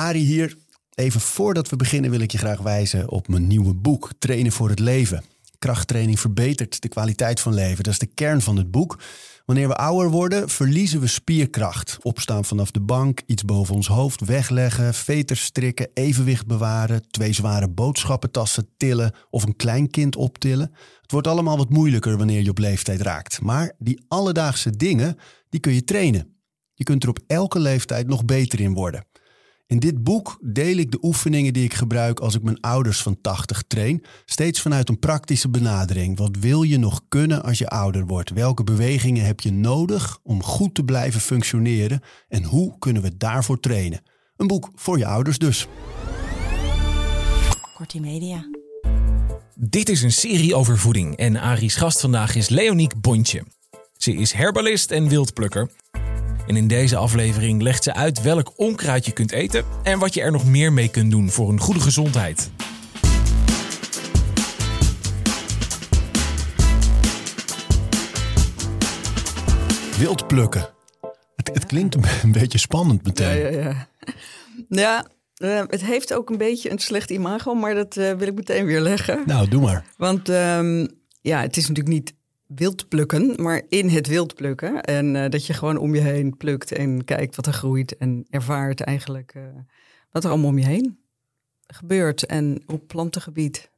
Ari hier. Even voordat we beginnen wil ik je graag wijzen op mijn nieuwe boek Trainen voor het Leven. Krachttraining verbetert de kwaliteit van leven. Dat is de kern van het boek. Wanneer we ouder worden, verliezen we spierkracht. Opstaan vanaf de bank, iets boven ons hoofd wegleggen, veters strikken, evenwicht bewaren, twee zware boodschappentassen tillen of een klein kind optillen. Het wordt allemaal wat moeilijker wanneer je op leeftijd raakt. Maar die alledaagse dingen, die kun je trainen. Je kunt er op elke leeftijd nog beter in worden. In dit boek deel ik de oefeningen die ik gebruik als ik mijn ouders van 80 train, steeds vanuit een praktische benadering. Wat wil je nog kunnen als je ouder wordt? Welke bewegingen heb je nodig om goed te blijven functioneren en hoe kunnen we daarvoor trainen? Een boek voor je ouders dus. Kortie Media. Dit is een serie over voeding en Ari's gast vandaag is Leoniek Bontje. Ze is herbalist en wildplukker. En in deze aflevering legt ze uit welk onkruid je kunt eten en wat je er nog meer mee kunt doen voor een goede gezondheid. Wild plukken. Het, het klinkt een, een beetje spannend meteen. Ja, ja, ja. ja eh, het heeft ook een beetje een slecht imago, maar dat eh, wil ik meteen weer leggen. Nou, doe maar. Want ehm, ja, het is natuurlijk niet wild plukken, maar in het wild plukken. En eh, dat je gewoon om je heen plukt en kijkt wat er groeit en ervaart eigenlijk eh, wat er allemaal om je heen gebeurt en op plantengebied.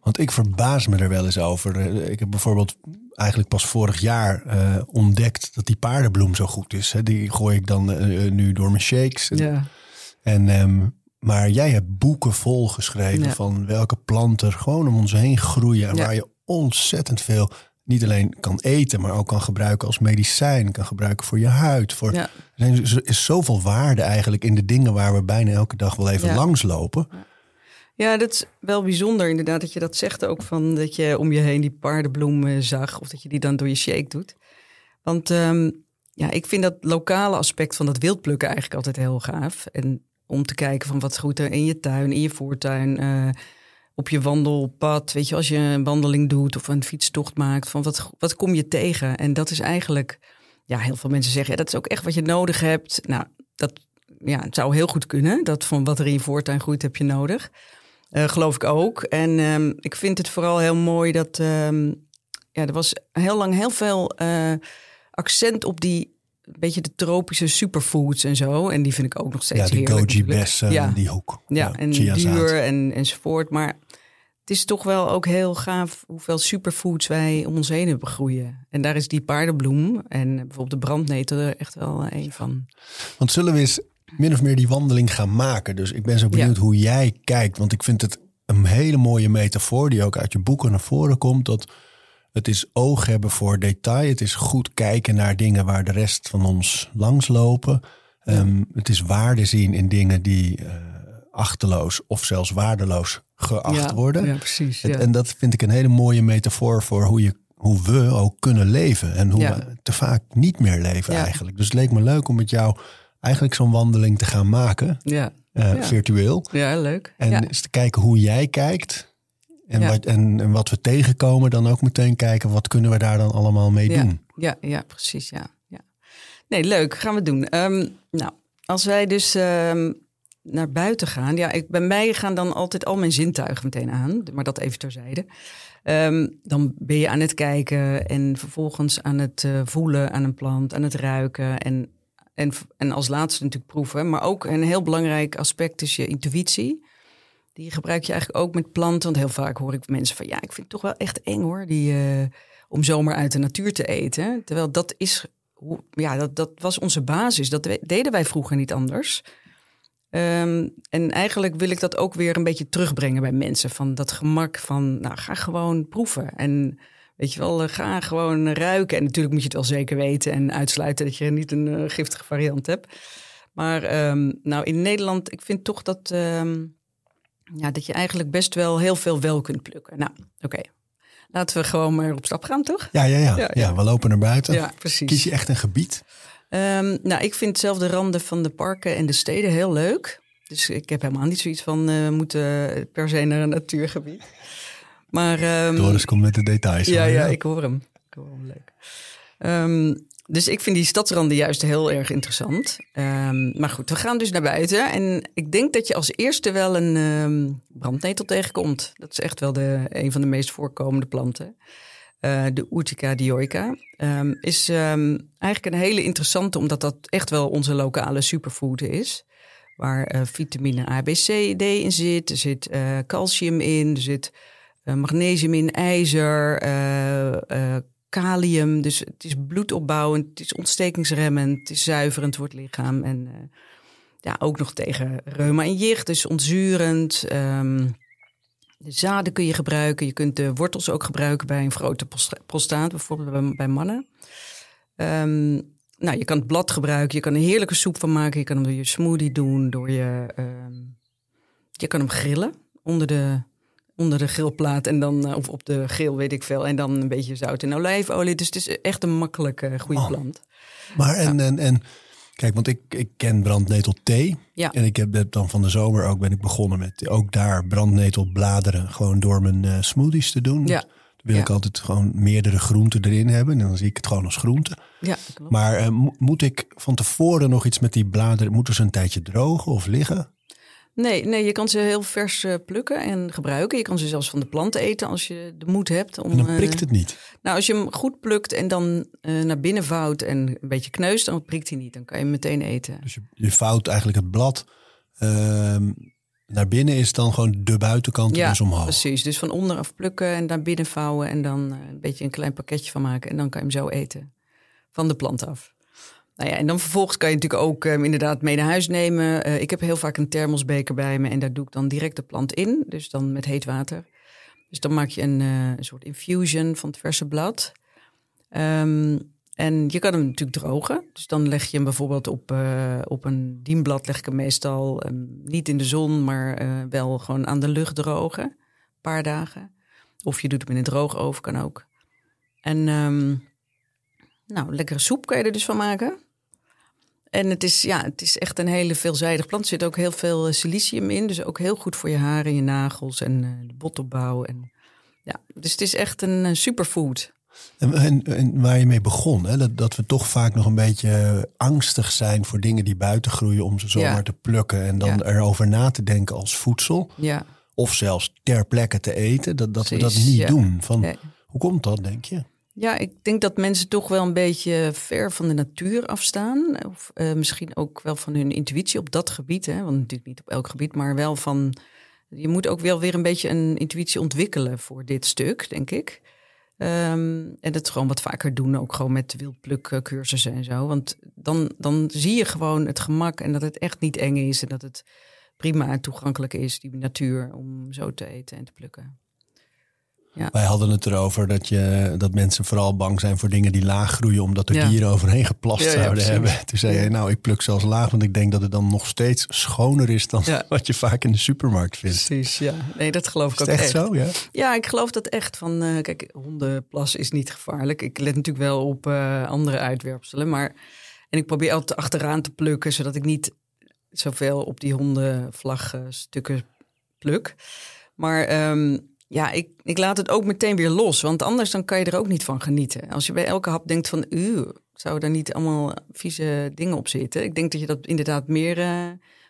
Want ik verbaas me er wel eens over. Eh, Ik heb bijvoorbeeld eigenlijk pas vorig jaar ontdekt dat die paardenbloem zo goed is. Hè. Die gooi ik dan nu door mijn shakes. En, Ja, en, ehm, maar jij hebt boeken vol geschreven Ja. van welke planten gewoon om ons heen groeien. En Ja. waar je ontzettend veel niet alleen kan eten, maar ook kan gebruiken als medicijn. Kan gebruiken voor je huid. Voor, ja. Er zijn- is zoveel waarde eigenlijk in de dingen waar we bijna elke dag wel even Ja. langslopen. ja, dat is wel bijzonder inderdaad dat je dat zegt ook van dat je om je heen die paardenbloem eh, zag of dat je die dan door je shake doet. Want ehm, ja, ik vind dat lokale aspect van dat wildplukken eigenlijk altijd heel gaaf. En om te kijken van wat groeit er in je tuin, in je voortuin, eh, op je wandelpad. Weet je, als je een wandeling doet of een fietstocht maakt, van wat, wat kom je tegen? En dat is eigenlijk, ja, heel veel mensen zeggen, ja, dat is ook echt wat je nodig hebt. Nou, dat ja, het zou heel goed kunnen. Dat van wat er in je voortuin groeit, heb je nodig. Eh, geloof ik ook. En ehm, ik vind het vooral heel mooi dat ehm, ja, er was heel lang heel veel eh, accent op die beetje de tropische superfoods en zo. En die vind ik ook nog steeds Ja, die heerlijk goji bessen, Ja. die hoek. Ja, en chiazaad. duur en, enzovoort. Maar het is toch wel ook heel gaaf hoeveel superfoods wij om ons heen hebben groeien. En daar is die paardenbloem en bijvoorbeeld de brandnetel er echt wel een van. Want zullen we eens min of meer die wandeling gaan maken? Dus ik ben zo benieuwd Ja. hoe jij kijkt. Want ik vind het een hele mooie metafoor die ook uit je boeken naar voren komt. Dat het is oog hebben voor detail. Het is goed kijken naar dingen waar de rest van ons langslopen. Ehm, het is waarde zien in dingen die eh, achteloos of zelfs waardeloos geacht ja, worden. Ja, precies. Ja. En dat vind ik een hele mooie metafoor voor hoe, je, hoe we ook kunnen leven. En hoe Ja. we te vaak niet meer leven eigenlijk. Dus het leek me leuk om met jou eigenlijk zo'n wandeling te gaan maken. ja. eh. Virtueel. ja, leuk. En eens te kijken hoe jij kijkt. En, Ja. wat, en, en wat we tegenkomen. Dan ook meteen kijken wat kunnen we daar dan allemaal mee ja. doen. Ja, ja, precies. Ja. Ja. Nee, leuk. Gaan we doen. Ehm, nou, als wij dus ehm, naar buiten gaan. Ja, ik, bij mij gaan dan altijd al mijn zintuigen meteen aan. Maar dat even terzijde. Ehm, dan ben je aan het kijken en vervolgens aan het eh, voelen aan een plant, aan het ruiken. En, en, en als laatste natuurlijk proeven. Maar ook een heel belangrijk aspect is je intuïtie. Die gebruik je eigenlijk ook met planten. Want heel vaak hoor ik mensen van ja, ik vind het toch wel echt eng hoor. Die, eh, om zomaar uit de natuur te eten. Terwijl dat is, ja, dat, dat was onze basis. Dat deden wij vroeger niet anders. Ehm, en eigenlijk wil ik dat ook weer een beetje terugbrengen bij mensen. Van dat gemak van, nou, ga gewoon proeven. En weet je wel, eh, ga gewoon ruiken. En natuurlijk moet je het wel zeker weten en uitsluiten dat je niet een eh, giftige variant hebt. Maar ehm, nou, in Nederland, ik vind toch dat, ehm, ja, dat je eigenlijk best wel heel veel wel kunt plukken. Nou, oké. Laten we gewoon maar op stap gaan, toch? Ja, ja, ja. Ja, ja, ja. we lopen naar buiten. Ja, precies. Kies je echt een gebied? Ehm, nou, ik vind zelf de randen van de parken en de steden heel leuk. Dus ik heb helemaal niet zoiets van we moeten per se naar een natuurgebied. Maar ehm, Doris komt met de details. ja, ja, ik hoor hem. Ik hoor hem leuk. Ehm, dus ik vind die stadsranden juist heel erg interessant. Maar goed, we gaan dus naar buiten. En ik denk dat je als eerste wel een brandnetel tegenkomt. Dat is echt wel de, een van de meest voorkomende planten. Eh, de Urtica dioica. Ehm, is ehm, eigenlijk een hele interessante, omdat dat echt wel onze lokale superfood is. Waar eh, vitamine A, B, C, D in zit. Er zit eh, calcium in, er zit magnesium in, ijzer, kalium. Dus het is bloedopbouwend, het is ontstekingsremmend, het is zuiverend voor het lichaam. En ja, ook nog tegen reuma en jicht, dus ontzurend. Ehm, de zaden kun je gebruiken. Je kunt de wortels ook gebruiken bij een grote prostaat, bijvoorbeeld bij, bij mannen. Ehm, nou, je kan het blad gebruiken. Je kan een heerlijke soep van maken. Je kan hem door je smoothie doen. Door je, ehm, je kan hem grillen onder de, onder de grillplaat. En dan, eh, of op de grill, weet ik veel. En dan een beetje zout en olijfolie. Dus het is echt een makkelijke, goede Oh. plant. Maar en, en, en kijk, want ik, ik ken brandnetel thee. Ja. En ik heb dan van de zomer ook ben ik begonnen met ook daar brandnetelbladeren gewoon door mijn eh, smoothies te doen. Ja. Dan wil Ja. ik altijd gewoon meerdere groenten erin hebben. En dan zie ik het gewoon als groente. Ja, klopt. Maar eh, mo- moet ik van tevoren nog iets met die bladeren? Moeten ze een tijdje drogen of liggen? Nee, nee, je kan ze heel vers eh, plukken en gebruiken. Je kan ze zelfs van de plant eten als je de moed hebt. Om, En dan eh, prikt het niet. Nou, als je hem goed plukt en dan eh, naar binnen vouwt en een beetje kneust, dan prikt hij niet. Dan kan je hem meteen eten. Dus je, je vouwt eigenlijk het blad ehm, naar binnen is dan gewoon de buitenkant Ja, dus omhoog. precies. Dus van onderaf plukken en naar binnen vouwen en dan een beetje een klein pakketje van maken. En dan kan je hem zo eten. Van de plant af. Nou ja, en dan vervolgens kan je natuurlijk ook eh, inderdaad mee naar huis nemen. Eh, ik heb heel vaak een thermosbeker bij me en daar doe ik dan direct de plant in. Dus dan met heet water. Dus dan maak je een, eh, soort infusion van het verse blad. Ehm, en je kan hem natuurlijk drogen. Dus dan leg je hem bijvoorbeeld op, eh, op een dienblad, leg ik hem meestal ehm, niet in de zon, maar wel gewoon aan de lucht drogen. Een paar dagen. Of je doet hem in een droogoven, kan ook. En ehm, nou, lekkere soep kan je er dus van maken. En het is, ja, het is echt een hele veelzijdig plant. Er zit ook heel veel eh, silicium in. Dus ook heel goed voor je haren, je nagels en eh, de botopbouw. En, ja, dus het is echt een eh, superfood. En, en, en waar je mee begon, hè, dat, dat we toch vaak nog een beetje angstig zijn voor dingen die buiten groeien om ze zomaar Ja. te plukken en dan Ja. erover na te denken als voedsel. Ja, Of zelfs ter plekke te eten, dat, dat we dat niet doen. Van. Hoe komt dat, denk je? Ja, ik denk dat mensen toch wel een beetje ver van de natuur afstaan. Of eh, misschien ook wel van hun intuïtie op dat gebied. Hè? Want natuurlijk niet op elk gebied, maar wel van. Je moet ook wel weer een beetje een intuïtie ontwikkelen voor dit stuk, denk ik. Ehm, en dat gewoon wat vaker doen, ook gewoon met wildplukcursussen en zo. Want dan, dan zie je gewoon het gemak en dat het echt niet eng is. En dat het prima en toegankelijk is, die natuur, om zo te eten en te plukken. Wij hadden het erover dat, je, dat mensen vooral bang zijn voor dingen die laag groeien, omdat er Ja. dieren overheen geplast Ja, zouden hebben. Toen zei je, nou, ik pluk zelfs laag, want ik denk dat het dan nog steeds schoner is dan wat je vaak in de supermarkt vindt. Precies, ja. Nee, dat geloof ik Is ook het echt zo? Ja. Ja, ik geloof dat echt. Van, eh, kijk, hondenplas is niet gevaarlijk. Ik let natuurlijk wel op eh, andere uitwerpselen. Maar, en ik probeer altijd achteraan te plukken, zodat ik niet zoveel op die hondenvlagstukken pluk. Maar ehm, ja, ik, ik laat het ook meteen weer los. Want anders dan kan je er ook niet van genieten. Als je bij elke hap denkt van... u zou er niet allemaal vieze dingen op zitten? Ik denk dat je dat inderdaad meer eh,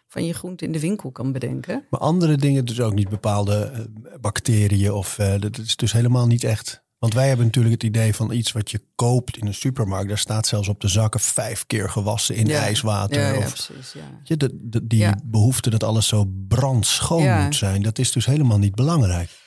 van je groente in de winkel kan bedenken. Maar andere dingen, dus ook niet bepaalde eh, bacteriën of eh, dat is dus helemaal niet echt. Want wij hebben natuurlijk het idee van iets wat je koopt in een supermarkt. Daar staat zelfs op de zakken vijf keer gewassen in Ja. ijswater. Ja, ja, of, precies, je, de, de- die behoefte dat alles zo brandschoon moet zijn. Dat is dus helemaal niet belangrijk.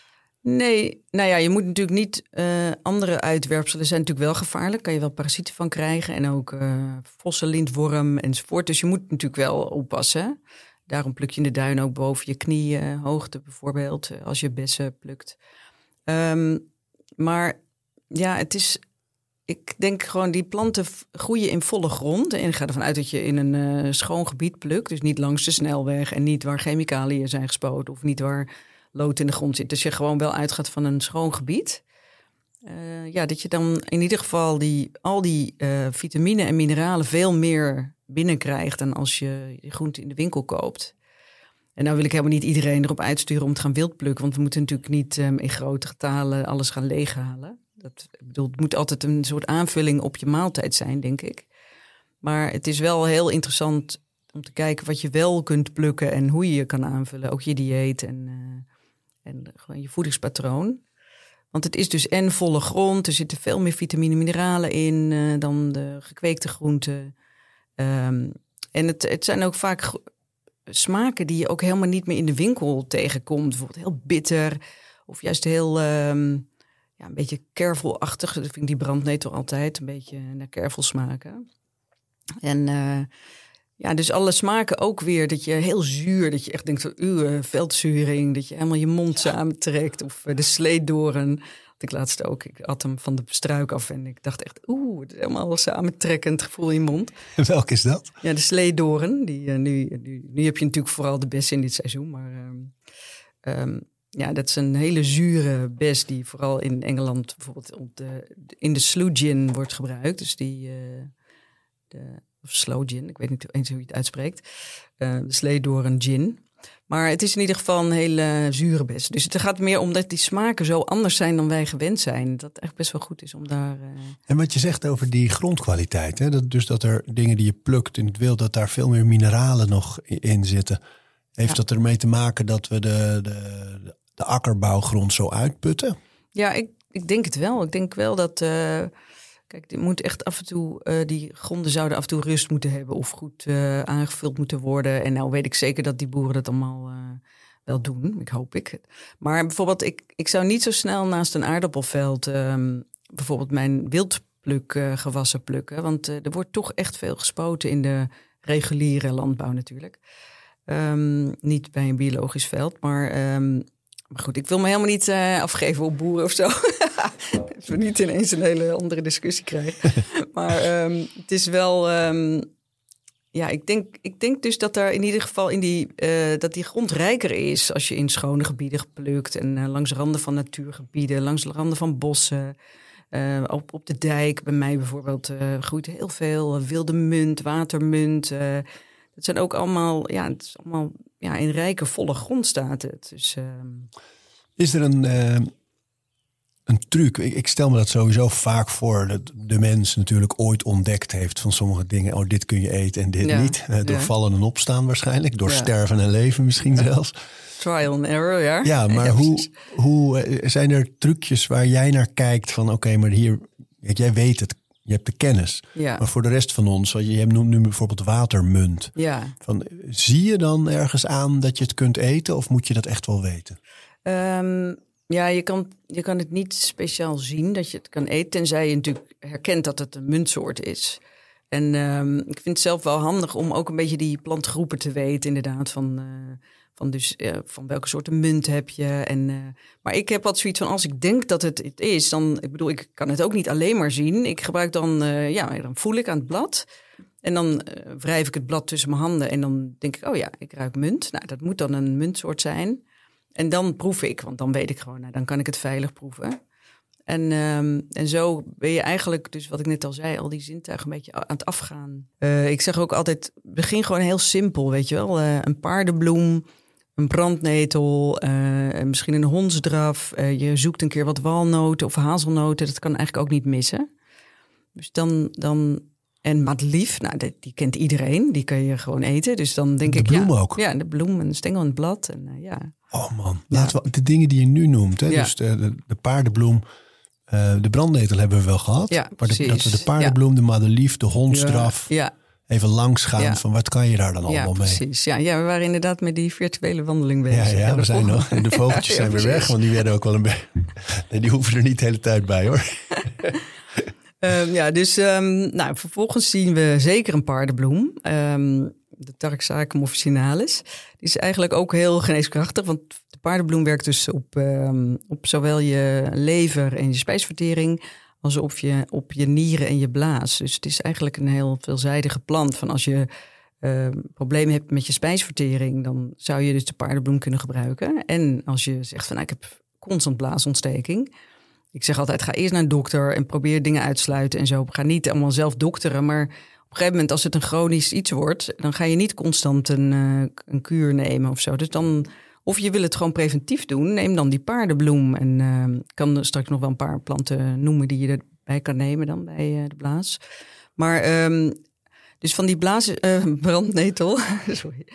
Nee, nou ja, je moet natuurlijk niet eh, andere uitwerpselen zijn natuurlijk wel gevaarlijk. Kan je wel parasieten van krijgen en ook eh vossen, lintworm enzovoort. Dus je moet natuurlijk wel oppassen. Daarom pluk je in de duin ook boven je knieën hoogte bijvoorbeeld, eh, als je bessen plukt. Ehm, maar ja, het is, ik denk gewoon die planten groeien in volle grond. En ik ga ervan uit dat je in een schoon gebied plukt. Dus niet langs de snelweg en niet waar chemicaliën zijn gespoten of niet waar lood in de grond zit. Dus je gewoon wel uitgaat van een schoon gebied. Eh, ja, dat je dan in ieder geval die, al die eh, vitamine en mineralen veel meer binnenkrijgt dan als je je groente in de winkel koopt. En nou wil ik helemaal niet iedereen erop uitsturen om te gaan wildplukken. Want we moeten natuurlijk niet ehm, in grote getalen alles gaan leeghalen. Dat, ik bedoel, het moet altijd een soort aanvulling op je maaltijd zijn, denk ik. Maar het is wel heel interessant om te kijken wat je wel kunt plukken en hoe je je kan aanvullen. Ook je dieet en, eh, en gewoon je voedingspatroon. Want het is dus en volle grond. Er zitten veel meer vitamine en mineralen in eh, dan de gekweekte groenten. Ehm, en het, het zijn ook vaak smaken die je ook helemaal niet meer in de winkel tegenkomt. Bijvoorbeeld heel bitter of juist heel ehm, ja, een beetje kervelachtig. Dat vind ik die brandnetel altijd een beetje naar kervel smaken. En eh, ja, dus alle smaken ook weer dat je heel zuur, dat je echt denkt van uw veldzuring, dat je helemaal je mond samentrekt of eh, de sleedoren. Had ik laatst ook, ik at hem van de struik af en ik dacht echt oeh, het is helemaal samentrekkend gevoel in je mond. Welk is dat? Ja, de sleedoren. Die, eh, nu, nu, nu heb je natuurlijk vooral de bessen in dit seizoen. Maar ehm, ehm, ja, dat is een hele zure bes die vooral in Engeland bijvoorbeeld op de, in de sloe gin wordt gebruikt. Dus die, eh, de, of slow gin, ik weet niet eens hoe je het uitspreekt. Eh, de sleedoren gin. Maar het is in ieder geval een hele zure bes. Dus het gaat meer om dat die smaken zo anders zijn dan wij gewend zijn. Dat het echt best wel goed is om daar... eh, En wat je zegt over die grondkwaliteit. Hè? Dat, dus dat er dingen die je plukt in het wild, dat daar veel meer mineralen nog in zitten. Heeft Ja. dat ermee te maken dat we de, de, de akkerbouwgrond zo uitputten? Ja, ik, ik denk het wel. Ik denk wel dat. eh, kijk, dit moet echt af en toe. eh, die gronden zouden af en toe rust moeten hebben. Of goed eh, aangevuld moeten worden. En nou weet ik zeker dat die boeren dat allemaal eh, wel doen. Ik hoop ik. Maar bijvoorbeeld, ik, ik zou niet zo snel naast een aardappelveld. ehm, bijvoorbeeld mijn wildpluk eh, gewassen plukken. Want er wordt toch echt veel gespoten in de reguliere landbouw natuurlijk. Ehm, niet bij een biologisch veld, maar. ehm, maar goed, ik wil me helemaal niet eh, afgeven op boeren of zo. Dat we niet ineens een hele andere discussie krijgen. maar ehm, het is wel. ehm, ja, ik denk, ik denk dus dat er in ieder geval in die, eh, dat die grond rijker is als je in schone gebieden plukt. En eh, langs randen van natuurgebieden, langs de randen van bossen. op, op de dijk, bij mij bijvoorbeeld, groeit heel veel wilde munt, watermunt. Dat zijn ook allemaal, ja, het is allemaal ja, in rijke, volle grond staat het. Dus ehm, Is er een, eh, een truc? Ik, ik stel me dat sowieso vaak voor. Dat de mens natuurlijk ooit ontdekt heeft van sommige dingen. Oh, dit kun je eten en dit Ja, niet. Eh, door ja. vallen en opstaan waarschijnlijk. Door Ja. sterven en leven misschien zelfs. trial and error, ja. Ja, maar hoe, hoe eh, zijn er trucjes waar jij naar kijkt van oké, maar hier, jij weet het, je hebt de kennis. Ja. Maar voor de rest van ons, je noemt nu bijvoorbeeld watermunt. Ja. Van, zie je dan ergens aan dat je het kunt eten of moet je dat echt wel weten? Ehm, ja, je kan, je kan het niet speciaal zien dat je het kan eten, tenzij je natuurlijk herkent dat het een muntsoort is. En ehm, ik vind het zelf wel handig om ook een beetje die plantgroepen te weten, inderdaad. Van, eh, van, dus, eh, van welke soorten munt heb je. En, eh, maar ik heb wat zoiets van, als ik denk dat het het is, dan, ik bedoel, ik kan het ook niet alleen maar zien. Ik gebruik dan, eh, ja, dan voel ik aan het blad. En dan wrijf ik het blad tussen mijn handen en dan denk ik, oh ja, ik ruik munt. Nou, dat moet dan een muntsoort zijn. En dan proef ik, want dan weet ik gewoon, nou, dan kan ik het veilig proeven. En, ehm, en zo ben je eigenlijk, dus wat ik net al zei, al die zintuigen een beetje aan het afgaan. Ik zeg ook altijd, begin gewoon heel simpel, weet je wel. Een paardenbloem, een brandnetel, eh, misschien een hondsdraf. Eh, je zoekt een keer wat walnoten of hazelnoten, dat kan eigenlijk ook niet missen. Dus dan, dan en madelief, nou, die, die kent iedereen, die kan je gewoon eten. Dus dan denk De ik, bloem ja, ook? Ja, de bloem en de stengel en het blad. En, eh, ja. Oh man, laten we de dingen die je nu noemt. Hè? Ja. Dus de, de, de paardenbloem, de brandnetel hebben we wel gehad. Ja, maar de, dat we de paardenbloem, de madelief, de hondsdraf, Ja, even langs gaan Ja. van wat kan je daar dan ja, allemaal mee? precies. Ja, ja, we waren inderdaad met die virtuele wandeling bezig. Ja, ja, we zijn nog. En de vogeltjes zijn weer weg, precies. want die werden ook wel een beetje. Nee, die hoeven er niet de hele tijd bij hoor. Ehm, ja, dus ehm, nou, vervolgens zien we zeker een paardenbloem. Ehm, de Tarxacum officinalis. Die is eigenlijk ook heel geneeskrachtig. Want de paardenbloem werkt dus op, op zowel je lever en je spijsvertering... als op je, op je nieren en je blaas. Dus het is eigenlijk een heel veelzijdige plant. Van als je uh, problemen hebt met je spijsvertering, dan zou je dus de paardenbloem kunnen gebruiken. En als je zegt van nou, ik heb constant blaasontsteking. Ik zeg altijd, ga eerst naar een dokter en probeer dingen uit te sluiten en zo. Ga niet allemaal zelf dokteren, maar op een gegeven moment als het een chronisch iets wordt, dan ga je niet constant een, uh, een kuur nemen of zo. Dus dan, of je wil het gewoon preventief doen, neem dan die paardenbloem. En uh, ik kan straks nog wel een paar planten noemen die je erbij kan nemen dan bij uh, de blaas. Maar um, dus van die blaas, uh, brandnetel, sorry.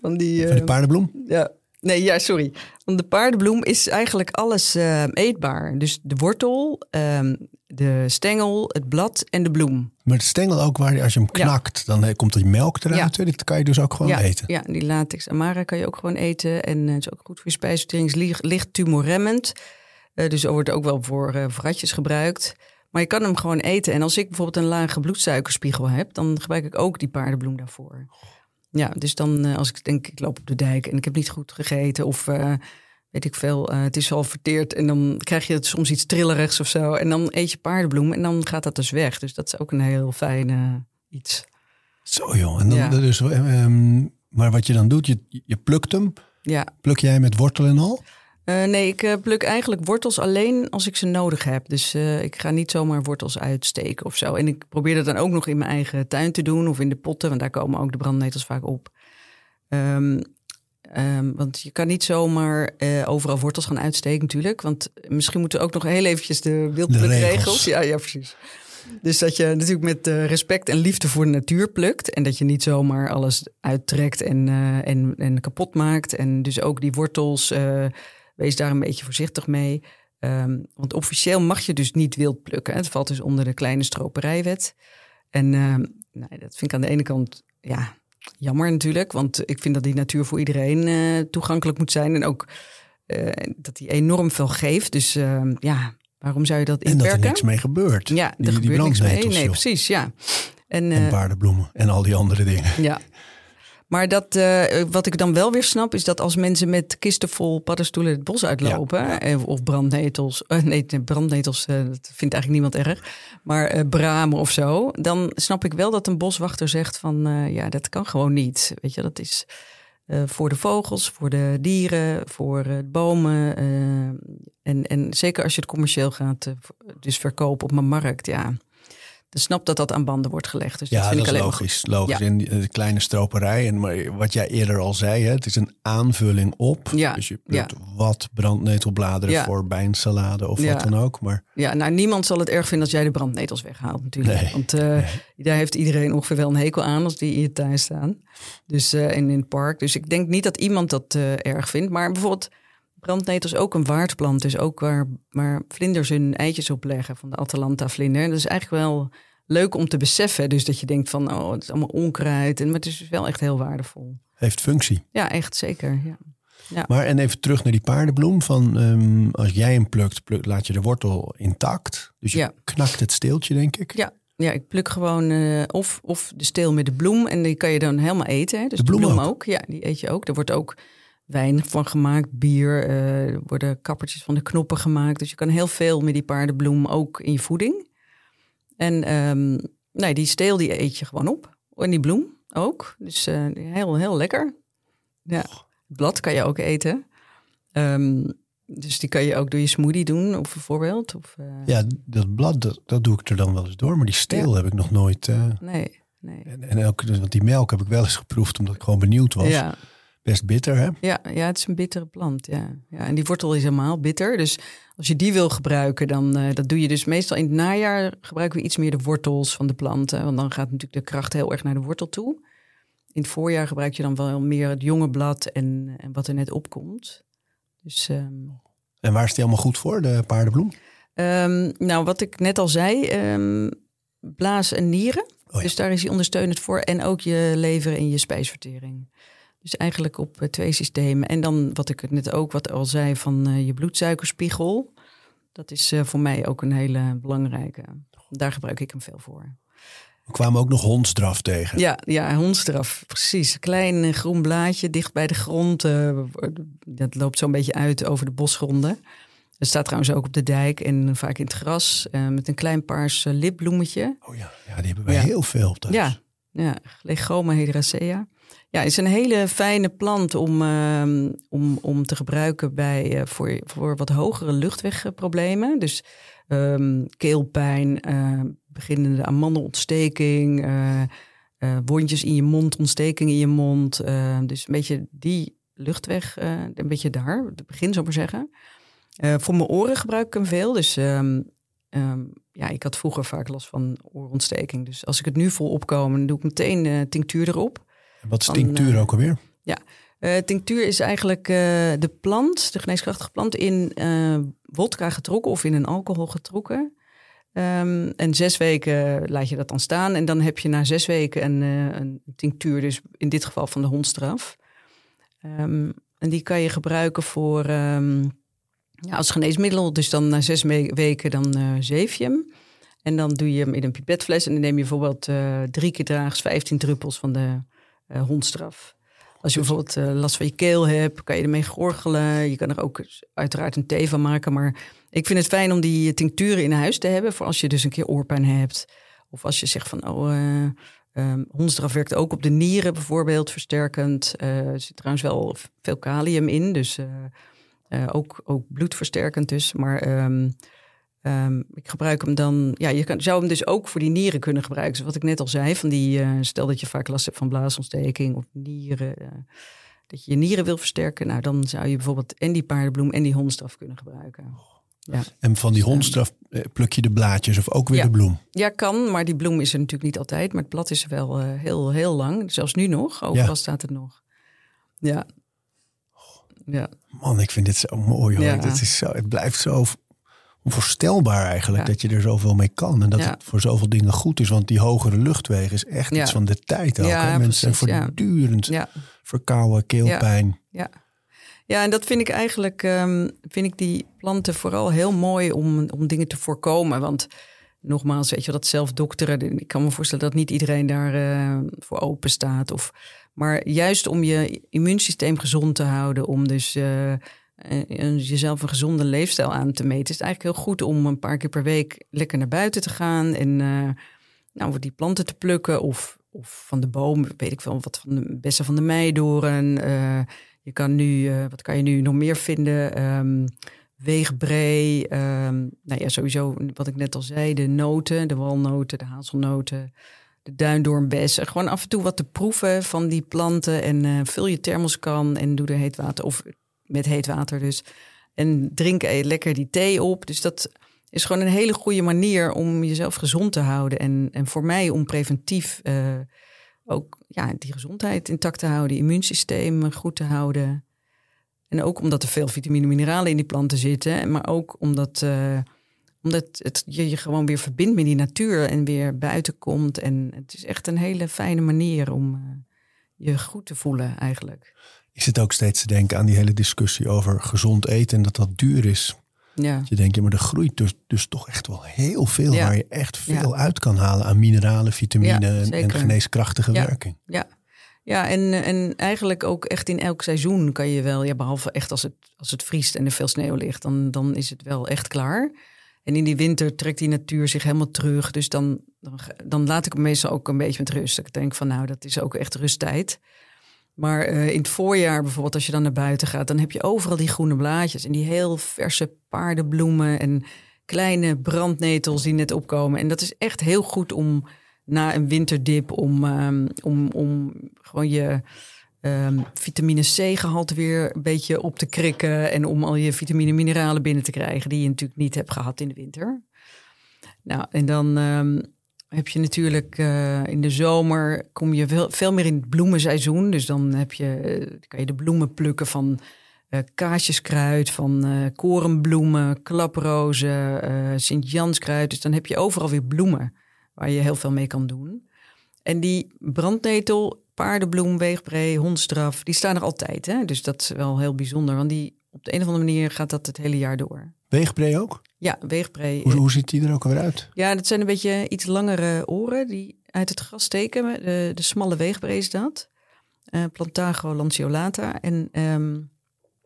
Van, die, van de paardenbloem? Ja, Nee, ja, sorry. Want de paardenbloem is eigenlijk alles uh, eetbaar. Dus de wortel, um, de stengel, het blad en de bloem. Maar de stengel ook, waar als je hem knakt, ja. dan komt die melk eruit. Ja. Dat kan je dus ook gewoon ja, eten. Ja, die latex amara kan je ook gewoon eten. En het is ook goed voor je spijsvertering. Licht, tumorremmend. Uh, dus wordt ook wel voor uh, ratjes gebruikt. Maar je kan hem gewoon eten. En als ik bijvoorbeeld een lage bloedsuikerspiegel heb, dan gebruik ik ook die paardenbloem daarvoor. Ja, dus dan uh, als ik denk, ik loop op de dijk en ik heb niet goed gegeten of weet ik veel, uh, het is al verteerd en dan krijg je het soms iets trillerigs of zo. En dan eet je paardenbloem en dan gaat dat dus weg. Dus dat is ook een heel fijn iets. Zo joh, en dan ja. dus, um, maar wat je dan doet, je, je plukt hem. Ja. Pluk jij met wortel en al? Uh, nee, ik uh, pluk eigenlijk wortels alleen als ik ze nodig heb. Dus uh, ik ga niet zomaar wortels uitsteken of zo. En ik probeer dat dan ook nog in mijn eigen tuin te doen of in de potten, want daar komen ook de brandnetels vaak op. Um, um, want je kan niet zomaar overal wortels gaan uitsteken natuurlijk. Want misschien moeten we ook nog heel eventjes de wildplukregels. Ja, ja, precies. Dus dat je natuurlijk met respect en liefde voor de natuur plukt. En dat je niet zomaar alles uittrekt en, en, en kapot maakt. En dus ook die wortels Wees daar een beetje voorzichtig mee. Um, want officieel mag je dus niet wild plukken. Het valt dus onder de kleine stroperijwet. En um, nou, dat vind ik aan de ene kant ja, jammer natuurlijk. Want ik vind dat die natuur voor iedereen uh, toegankelijk moet zijn. En ook uh, dat die enorm veel geeft. Dus uh, ja, waarom zou je dat inperken? En dat er niks mee gebeurt. Ja, er die, gebeurt die niks mee. Nee, precies, ja. En, en paardenbloemen en al die andere dingen. Ja, maar dat, uh, wat ik dan wel weer snap, is dat als mensen met kisten vol paddenstoelen het bos uitlopen, ja, ja. Eh, of brandnetels, uh, nee, brandnetels, uh, dat vindt eigenlijk niemand erg, maar bramen of zo, dan snap ik wel dat een boswachter zegt van, ja, dat kan gewoon niet. Weet je, dat is voor de vogels, voor de dieren, voor de bomen. en, en zeker als je het commercieel gaat, dus verkopen op een markt, ja dus snap dat dat aan banden wordt gelegd. Dus ja, dat, vind dat ik is logisch. logisch. In de kleine stroperij. En maar wat jij eerder al zei, hè, het is een aanvulling op. Ja. Dus je plukt wat brandnetelbladeren voor bij een salade of wat dan ook. Maar... Ja, nou niemand zal het erg vinden als jij de brandnetels weghaalt natuurlijk. Nee. Want uh, nee. daar heeft iedereen ongeveer wel een hekel aan als die in je tuin staan. Dus uh, en in het park. Dus ik denk niet dat iemand dat uh, erg vindt. Maar bijvoorbeeld brandnetels ook een waardplant. Dus ook waar, waar vlinders hun eitjes op leggen van de Atalanta-vlinder. Dat is eigenlijk wel leuk om te beseffen. Dus dat je denkt van, oh, het is allemaal onkruid. En, maar het is dus wel echt heel waardevol. Heeft functie. Ja, echt zeker. Ja. Ja. Maar en even terug naar die paardenbloem. Van, um, als jij hem plukt, laat je de wortel intact. Dus je ja. knakt het steeltje, denk ik. Ja, ja ik pluk gewoon uh, of, of de steel met de bloem. En die kan je dan helemaal eten. Hè. Dus de bloem, de bloem ook. ook. Ja, die eet je ook. Er wordt ook wijn van gemaakt, bier. Uh, er worden kappertjes van de knoppen gemaakt. Dus je kan heel veel met die paardenbloem ook in je voeding. En um, nee, die steel die eet je gewoon op. En die bloem ook. Dus uh, heel, heel lekker. Ja. Het blad kan je ook eten. Um, dus die kan je ook door je smoothie doen, of bijvoorbeeld. Of, uh... Ja, dat blad, dat, dat, doe ik er dan wel eens door. Maar die steel ja. heb ik nog nooit... Nee, nee. En, en ook, want die melk heb ik wel eens geproefd, omdat ik gewoon benieuwd was. Ja. Best bitter, hè? Ja, ja, het is een bittere plant, ja. ja. En die wortel is helemaal bitter. Dus als je die wil gebruiken, dan uh, dat doe je dus meestal in het najaar gebruiken we iets meer de wortels van de planten. Want dan gaat natuurlijk de kracht heel erg naar de wortel toe. In het voorjaar gebruik je dan wel meer het jonge blad en, en wat er net opkomt. Dus, um... En waar is die allemaal goed voor, de paardenbloem? Um, nou, wat ik net al zei, um, blaas en nieren. Oh ja. Dus daar is hij ondersteunend voor. En ook je lever en je spijsvertering. Dus eigenlijk op uh, twee systemen. En dan wat ik net ook wat al zei van uh, je bloedsuikerspiegel. Dat is uh, voor mij ook een hele belangrijke. Daar gebruik ik hem veel voor. We kwamen ook nog hondsdraf tegen. Ja, ja hondsdraf, precies. Klein groen blaadje dicht bij de grond. dat loopt zo'n beetje uit over de bosgronden. Het staat trouwens ook op de dijk en vaak in het gras eh, met een klein paars eh, lipbloemetje. Oh ja, ja die hebben wij Ja. heel veel thuis. Ja, ja, Legoma hydracea. Ja, het is een hele fijne plant om, ehm, om, om te gebruiken bij, eh, voor, voor wat hogere luchtwegproblemen. Dus ehm, keelpijn, eh, beginnende amandelontsteking, eh, eh, wondjes in je mond, ontsteking in je mond. eh, dus een beetje die luchtweg, een beetje daar, het begin zou maar zeggen. Voor mijn oren gebruik ik hem veel. Dus ehm, ehm, ja, ik had vroeger vaak last van oorontsteking. Dus als ik het nu voel opkomen, dan doe ik meteen tinctuur erop. En Wat is Van, tinctuur eh, ook alweer? Eh, tinctuur is eigenlijk eh, de plant, de geneeskrachtige plant, in eh wodka getrokken of in een alcohol getrokken. Ehm, en zes weken laat je dat dan staan. En dan heb je na zes weken een, een tinctuur, dus in dit geval van de hondstraf. Ehm, en die kan je gebruiken voor ehm, ja, als geneesmiddel. Dus dan na zes weken dan zeef je hem. En dan doe je hem in een pipetfles. En dan neem je bijvoorbeeld drie keer daags 15 druppels van de eh, hondstraf. Als je bijvoorbeeld eh, last van je keel hebt, kan je ermee gorgelen. Je kan er ook uiteraard een thee van maken. Maar ik vind het fijn om die tincturen in huis te hebben. Voor als je dus een keer oorpijn hebt. Of als je zegt van, oh, hondsdraf werkt ook op de nieren bijvoorbeeld, versterkend. Er zit trouwens wel veel kalium in, dus ook, ook bloedversterkend dus. Maar ehm, ehm, ik gebruik hem dan, ja, je kan, zou hem dus ook voor die nieren kunnen gebruiken. Dus wat ik net al zei, van die, eh, stel dat je vaak last hebt van blaasontsteking of nieren, eh, dat je je nieren wil versterken. Nou, dan zou je bijvoorbeeld en die paardenbloem en die hondstraf kunnen gebruiken. Ja. En van die hondstraf eh, pluk je de blaadjes of ook weer Ja. de bloem? Ja, kan, maar die bloem is er natuurlijk niet altijd. Maar het blad is er wel heel, heel lang. Zelfs nu nog. Overal Ja. staat het nog. Ja. Ja, Man, ik vind dit zo mooi hoor. Ja. Dat is zo, het blijft zo onvoorstelbaar eigenlijk Ja. dat je er zoveel mee kan. En dat Ja. het voor zoveel dingen goed is. Want die hogere luchtwegen is echt Ja. iets van de tijd ook. Mensen precies, voortdurend ja, verkouden, keelpijn. ja. Ja, en dat vind ik eigenlijk, ehm, vind ik die planten vooral heel mooi om, om dingen te voorkomen. Want nogmaals, weet je wel, dat zelfdokteren, ik kan me voorstellen dat niet iedereen daar eh, voor open staat. Of, maar juist om je immuunsysteem gezond te houden, om dus eh, jezelf een gezonde leefstijl aan te meten, is het eigenlijk heel goed om een paar keer per week lekker naar buiten te gaan en eh, nou, die planten te plukken. Of, of van de boom, weet ik wel, wat van de bessen van de meidoren. eh, je kan nu, eh, wat kan je nu nog meer vinden? Ehm, nou ja, sowieso wat ik net al zei, de noten, de walnoten, de hazelnoten, de duindoornbes. En Gewoon af en toe wat te proeven van die planten en eh, vul je thermoskan en doe er heet water, of met heet water dus. En drink lekker die thee op. Dus dat is gewoon een hele goede manier om jezelf gezond te houden. En, en voor mij om preventief eh, ook ja, die gezondheid intact te houden, immuunsysteem goed te houden. En ook omdat er veel vitamine en mineralen in die planten zitten. Maar ook omdat, eh, omdat het, je je gewoon weer verbindt met die natuur en weer buiten komt. En het is echt een hele fijne manier om eh, je goed te voelen eigenlijk. Ik zit ook steeds te denken aan die hele discussie over gezond eten en dat dat duur is. Ja, Dat je denkt, ja, maar er groeit dus, dus toch echt wel heel veel Ja. waar je echt veel Ja. uit kan halen aan mineralen, vitamine en, geneeskrachtige werking. ja. Ja, en, en eigenlijk ook echt in elk seizoen kan je wel, ja, behalve echt als het, als het vriest en er veel sneeuw ligt, dan, dan is het wel echt klaar. En in die winter trekt die natuur zich helemaal terug. Dus dan, dan, dan laat ik hem meestal ook een beetje met rust. Ik denk van nou, dat is ook echt rusttijd. Maar eh, in het voorjaar bijvoorbeeld, als je dan naar buiten gaat, dan heb je overal die groene blaadjes en die heel verse paardenbloemen en kleine brandnetels die net opkomen. En dat is echt heel goed om na een winterdip, om, ehm, om, om gewoon je ehm, vitamine C-gehalte weer een beetje op te krikken en om al je vitamine en mineralen binnen te krijgen die je natuurlijk niet hebt gehad in de winter. Nou, en dan ehm, heb je natuurlijk eh, in de zomer kom je veel, veel meer in het bloemenseizoen. Dus dan heb je, eh, kan je de bloemen plukken van eh kaasjeskruid, van korenbloemen, klaprozen, Sint-Janskruid. Dus dan heb je overal weer bloemen waar je heel veel mee kan doen. En die brandnetel, paardenbloem, weegbree, hondstraf, die staan er altijd. Hè? Dus dat is wel heel bijzonder, want die, op de een of andere manier gaat dat het hele jaar door. Weegbree ook? Ja, weegbree. Hoe, hoe ziet die er ook alweer uit? Ja, dat zijn een beetje iets langere oren die uit het gras steken. De, de smalle weegbree is dat. Eh, Plantago lanceolata. En ehm,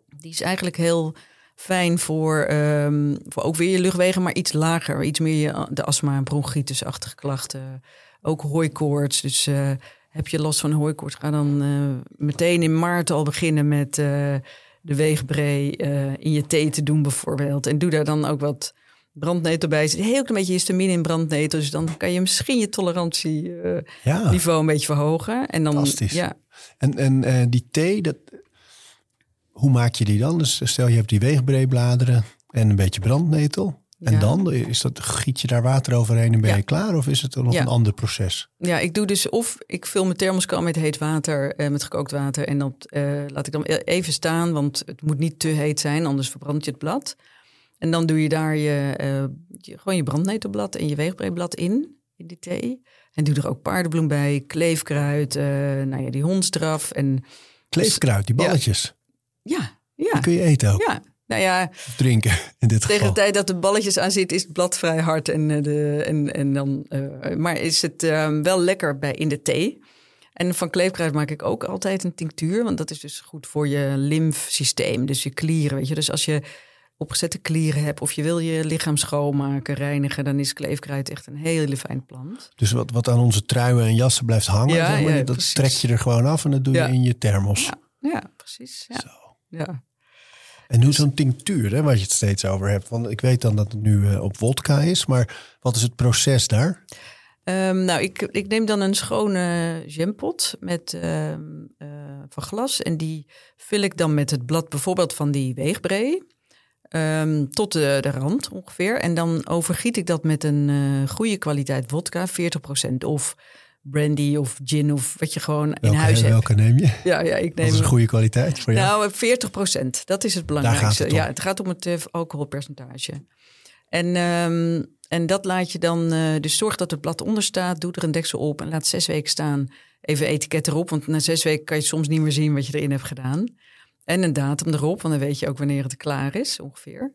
die is eigenlijk heel Fijn voor, ehm, voor ook weer je luchtwegen, maar iets lager. Iets meer je, de astma- en bronchitisachtige klachten. Ook hooikoorts. Dus eh, heb je last van hooikoorts, ga dan eh, meteen in maart al beginnen met de weegbree eh, in je thee te doen bijvoorbeeld. En doe daar dan ook wat brandnetel bij. Er zit een heel klein beetje histamine in brandnetel. Dus dan kan je misschien je tolerantieniveau Ja, een beetje verhogen. En dan, Fantastisch. Ja, en, en eh, die thee, dat, hoe maak je die dan? Dus stel je hebt die weegbreebladeren en een beetje brandnetel. En Ja. dan is dat, giet je daar water overheen en ben Ja. je klaar? Of is het nog Ja. een ander proces? Ja, ik doe dus of ik vul mijn thermoskan met heet water, eh, met gekookt water. En dat eh, laat ik dan e- even staan, want het moet niet te heet zijn, anders verbrand je het blad. En dan doe je daar je, eh, je- gewoon je brandnetelblad en je weegbreeblad in, in die thee. En doe er ook paardenbloem bij, kleefkruid, eh, nou ja, die hondstraf. En Kleefkruid, die balletjes. ja, ja, Die kun je eten ook. ja. Nou ja, drinken in dit tegen geval. de tijd dat de balletjes aan zitten, is het blad vrij hard. En, eh, de, en, en dan, eh, maar is het eh, wel lekker bij in de thee. En van kleefkruid maak ik ook altijd een tinctuur. Want dat is dus goed voor je lymfsysteem. Dus je klieren, weet je. Dus als je opgezette klieren hebt of je wil je lichaam schoonmaken, reinigen... dan is kleefkruid echt een hele fijne plant. Dus wat, wat aan onze truien en jassen blijft hangen, Ja, zeg maar, ja, dat precies. trek je er gewoon af en dat doe je Ja. in je thermos. Ja, precies. Ja. Ja. En hoe zo'n tinctuur, hè, waar je het steeds over hebt. Want ik weet dan dat het nu eh, op wodka is, maar wat is het proces daar? Ehm, nou, ik, ik neem dan een schone jampot met, eh, van glas. En die vul ik dan met het blad bijvoorbeeld van die weegbree. ehm, tot de, de rand ongeveer. En dan overgiet ik dat met een eh, goede kwaliteit vodka, 40%. Of brandy of gin of wat je gewoon in huis hebt. welke neem je? Ja, ja, ik Dat neem is een goede kwaliteit voor jou. nou, 40 procent. Dat is het belangrijkste. gaat het. Ja, het gaat om het eh, alcoholpercentage. En, ehm, en dat laat je dan... eh, dus zorg dat het blad onder staat. Doe er een deksel op en laat zes weken staan. Even etiket erop, want na zes weken kan je soms niet meer zien wat je erin hebt gedaan. En een datum erop, want dan weet je ook wanneer het klaar is, ongeveer.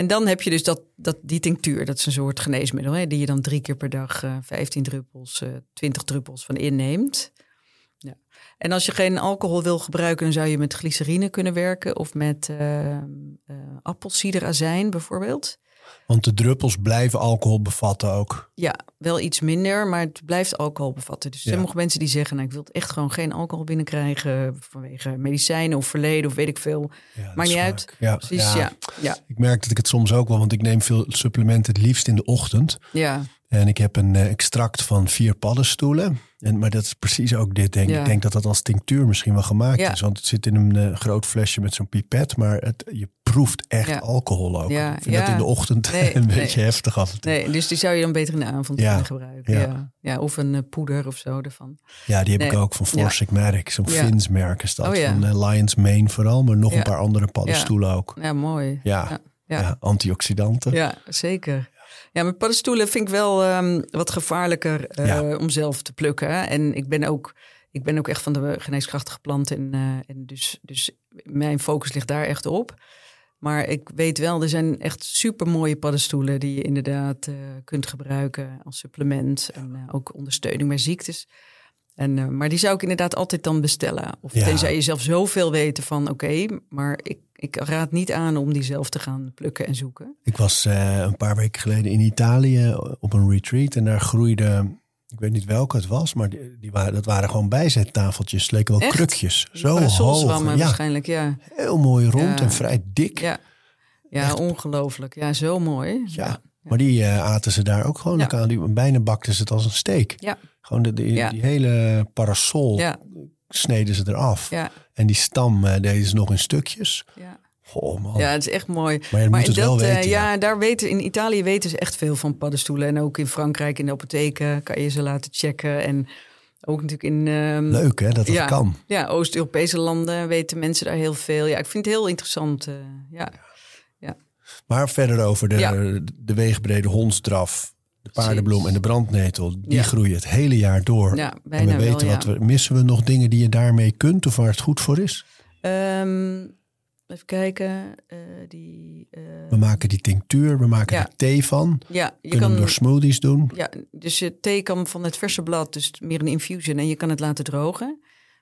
En dan heb je dus dat, dat, die tinctuur. Dat is een soort geneesmiddel, hè, die je dan drie keer per dag eh 15 druppels, eh 20 druppels van inneemt. Ja. En als je geen alcohol wil gebruiken, dan zou je met glycerine kunnen werken of met eh, appelsiederazijn bijvoorbeeld. Want de druppels blijven alcohol bevatten ook. Ja, wel iets minder, maar het blijft alcohol bevatten. Dus Ja. sommige mensen die zeggen, nou, ik wil echt gewoon geen alcohol binnenkrijgen vanwege medicijnen of verleden of weet ik veel. Ja, Maakt niet uit. Ja, Precies, ja. ja. Ja, Ik merk dat ik het soms ook wel, want ik neem veel supplementen het liefst in de ochtend. ja, En ik heb een eh, extract van vier paddenstoelen. En, maar dat is precies ook dit, denk ik. Ja. Ik denk dat dat als tinctuur misschien wel gemaakt Ja. is. Want het zit in een eh, groot flesje met zo'n pipet. Maar het, je proeft echt Ja. alcohol ook. Ja, ik vind dat in de ochtend Nee, een nee. beetje heftig af en toe. Nee, dus die zou je dan beter in de avond kunnen gebruiken. ja. Of een eh, poeder of zo ervan. Ja, die heb ik ook van. Four Sigmatic. Zo'n. Fins merk is dat. Oh. Van Lions Mane vooral. Maar nog een paar andere paddenstoelen ook. Ja, mooi. Ja, Ja, ja. ja. antioxidanten. Ja, zeker. Ja, met paddenstoelen vind ik wel ehm, wat gevaarlijker eh, Ja. om zelf te plukken. En ik ben ook, ik ben ook echt van de geneeskrachtige planten. En, eh, en dus, dus mijn focus ligt daar echt op. Maar ik weet wel, er zijn echt super mooie paddenstoelen die je inderdaad eh, kunt gebruiken als supplement. En ook ondersteuning bij ziektes. En, eh, maar die zou ik inderdaad altijd dan bestellen. Of Ja. tenzij je zelf zoveel weten van oké, maar ik, ik raad niet aan om die zelf te gaan plukken en zoeken. Ik was eh, een paar weken geleden in Italië op een retreat. En daar groeide, ik weet niet welke het was, maar die, die waren, dat waren gewoon bijzettafeltjes. Het leken wel Echt? krukjes. Zo hoog. Ja, waarschijnlijk, ja. heel mooi rond Ja. en vrij dik. Ja, ja ongelooflijk. Ja, zo mooi. Ja. Maar die eh, aten ze daar ook gewoon Ja. ook aan. Die, bijna bakten ze het als een steak. Ja. Gewoon de, de- Ja. die hele parasol Ja, sneden ze eraf. ja, En die stam eh, deden ze nog in stukjes. ja. Oh man. ja, het is echt mooi. Maar je moet het wel eh, weten. ja, daar weten, in Italië weten ze echt veel van paddenstoelen. En ook in Frankrijk in de apotheken kan je ze laten checken. En ook natuurlijk in ehm, Leuk hè, dat dat ja. kan. ja, Oost-Europese landen weten mensen daar heel veel. Ja, ik vind het heel interessant. ja. Maar verder over de, Ja. de weegbrede hondsdraf, de paardenbloem en de brandnetel. Die Ja. groeien het hele jaar door. Ja, en we weten wel, wat we... Missen we nog dingen die je daarmee kunt of waar het goed voor is? Ehm, even kijken. eh, die, eh, We maken die tinctuur, we maken er thee van. ja, je kunnen kan hem door smoothies doen. Ja, dus je thee kan van het verse blad, dus meer een infusion. En je kan het laten drogen,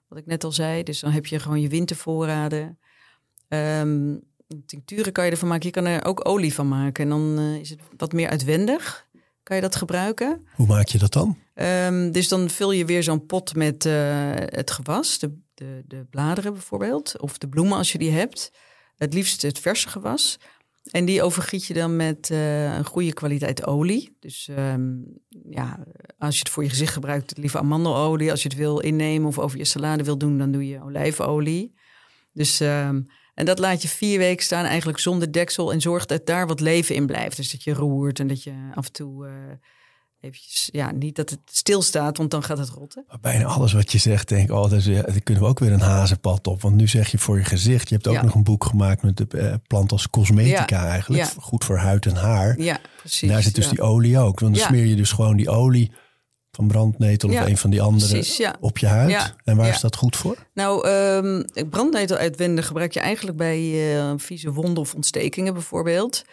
wat ik net al zei. Dus dan heb je gewoon je wintervoorraden. Ehm, tincturen kan je ervan maken. Je kan er ook olie van maken. En dan eh, is het wat meer uitwendig. Kan je dat gebruiken? Hoe maak je dat dan? Ehm, dus dan vul je weer zo'n pot met eh, het gewas, de, de, de bladeren bijvoorbeeld, of de bloemen als je die hebt. Het liefst het verse gewas. En die overgiet je dan met eh, een goede kwaliteit olie. Dus ehm, ja, als je het voor je gezicht gebruikt, liever amandelolie. Als je het wil innemen of over je salade wil doen, dan doe je olijfolie. Dus, ehm, en dat laat je vier weken staan eigenlijk zonder deksel en zorgt dat daar wat leven in blijft. Dus dat je roert en dat je af en toe uh, eventjes, ja, niet dat het stilstaat, want dan gaat het rotten. Maar bijna alles wat je zegt, denk ik, oh, dus, ja, dan kunnen we ook weer een hazenpad op. Want nu zeg je voor je gezicht, je hebt ook Ja. nog een boek gemaakt met de eh, plant als cosmetica Ja, eigenlijk. Goed voor huid en haar. Ja, precies. En daar zit dus die olie ook. Want dan smeer je dus gewoon die olie van brandnetel Ja, of een van die andere Precies, ja. op je huid. Ja, En waar is dat goed voor? Nou, ehm brandnetel uitwendig gebruik je eigenlijk bij eh, vieze wonden of ontstekingen bijvoorbeeld.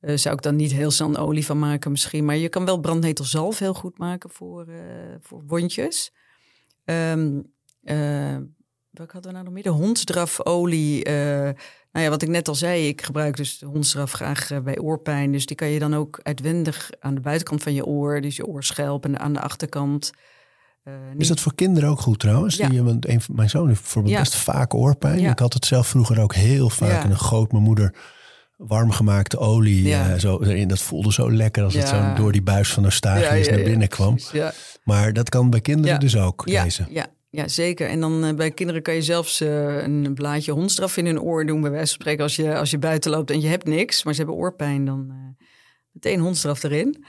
Eh, zou ik dan niet heel snel olie van maken misschien. Maar je kan wel brandnetelzalf heel goed maken voor, eh, voor wondjes. Ehm eh, welke hadden we nou nog meer? De hondsdrafolie. Eh nou ja, wat ik net al zei, ik gebruik dus de hondsdraf graag eh, bij oorpijn. Dus die kan je dan ook uitwendig aan de buitenkant van je oor. Dus je oorschelp en aan de achterkant. Eh, Is dat voor kinderen ook goed trouwens? Ja. Die, want een van mijn zoon heeft bijvoorbeeld Ja. best vaak oorpijn. Ja. Ik had het zelf vroeger ook heel vaak. Ja. En dan goot mijn moeder warmgemaakte olie Ja. eh, zo erin. Dat voelde zo lekker als het zo door die buis van Eustachius naar binnen kwam. Maar dat kan bij kinderen dus ook, Ja, deze. ja, ja, zeker. En dan eh, bij kinderen kan je zelfs eh, een blaadje hondstraf in hun oor doen. Bij wijze van spreken, als je, als je buiten loopt en je hebt niks, maar ze hebben oorpijn, dan eh, meteen hondstraf erin.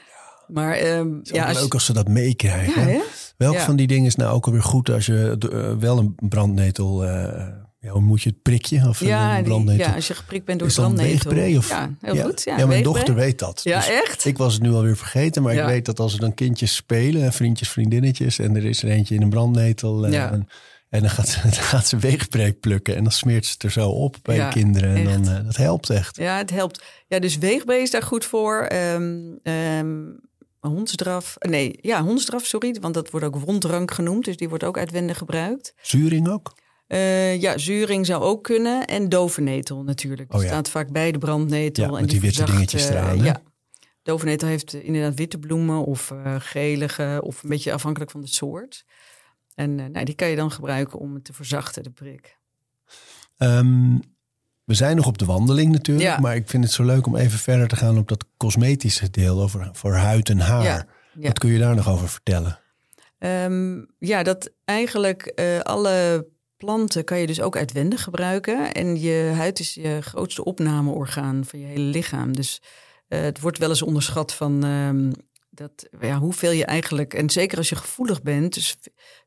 Maar ehm, Ja, ja, als leuk als ze dat meekrijgen. ja? Welk Ja. van die dingen is nou ook alweer goed als je wel een brandnetel... eh, ja, hoe moet je het prikje? Of ja, een brandnetel? ja, als je geprikt bent door is dat een brandnetel. Of... Ja, heel ja. goed. Ja, Ja, mijn dochter weet dat. Ja, Dus echt? Ik was het nu alweer vergeten, maar ik weet dat als er dan kindjes spelen, en vriendjes, vriendinnetjes, en er is er eentje in een brandnetel. eh, Ja. en, en dan gaat ze, dan gaat ze plukken en dan smeert ze het er zo op bij Ja, de kinderen. En dan, eh, dat helpt echt. Ja, het helpt. Ja, dus weegbree is daar goed voor. Ehm, hondsdraf. Nee, ja, hondsdraf, sorry. Want dat wordt ook wonddrank genoemd. Dus die wordt ook uitwendig gebruikt. Zuring ook? Eh, ja, zuring zou ook kunnen. En dovenetel natuurlijk. Oh ja. staat vaak bij de brandnetel. Ja, en met die witte dingetjes eraan, hè? Ja. Dovenetel heeft inderdaad witte bloemen of eh, gelige. Of een beetje afhankelijk van de soort. En eh, nou, die kan je dan gebruiken om te verzachten, de prik. Ehm, we zijn nog op de wandeling natuurlijk, Ja. maar ik vind het zo leuk om even verder te gaan op dat cosmetische deel over voor huid en haar. Wat kun je daar nog over vertellen? Ehm, ja, dat eigenlijk alle planten kan je dus ook uitwendig gebruiken. En je huid is je grootste opnameorgaan van je hele lichaam. Dus eh, het wordt wel eens onderschat van ehm, dat, ja, hoeveel je eigenlijk... En zeker als je gevoelig bent, dus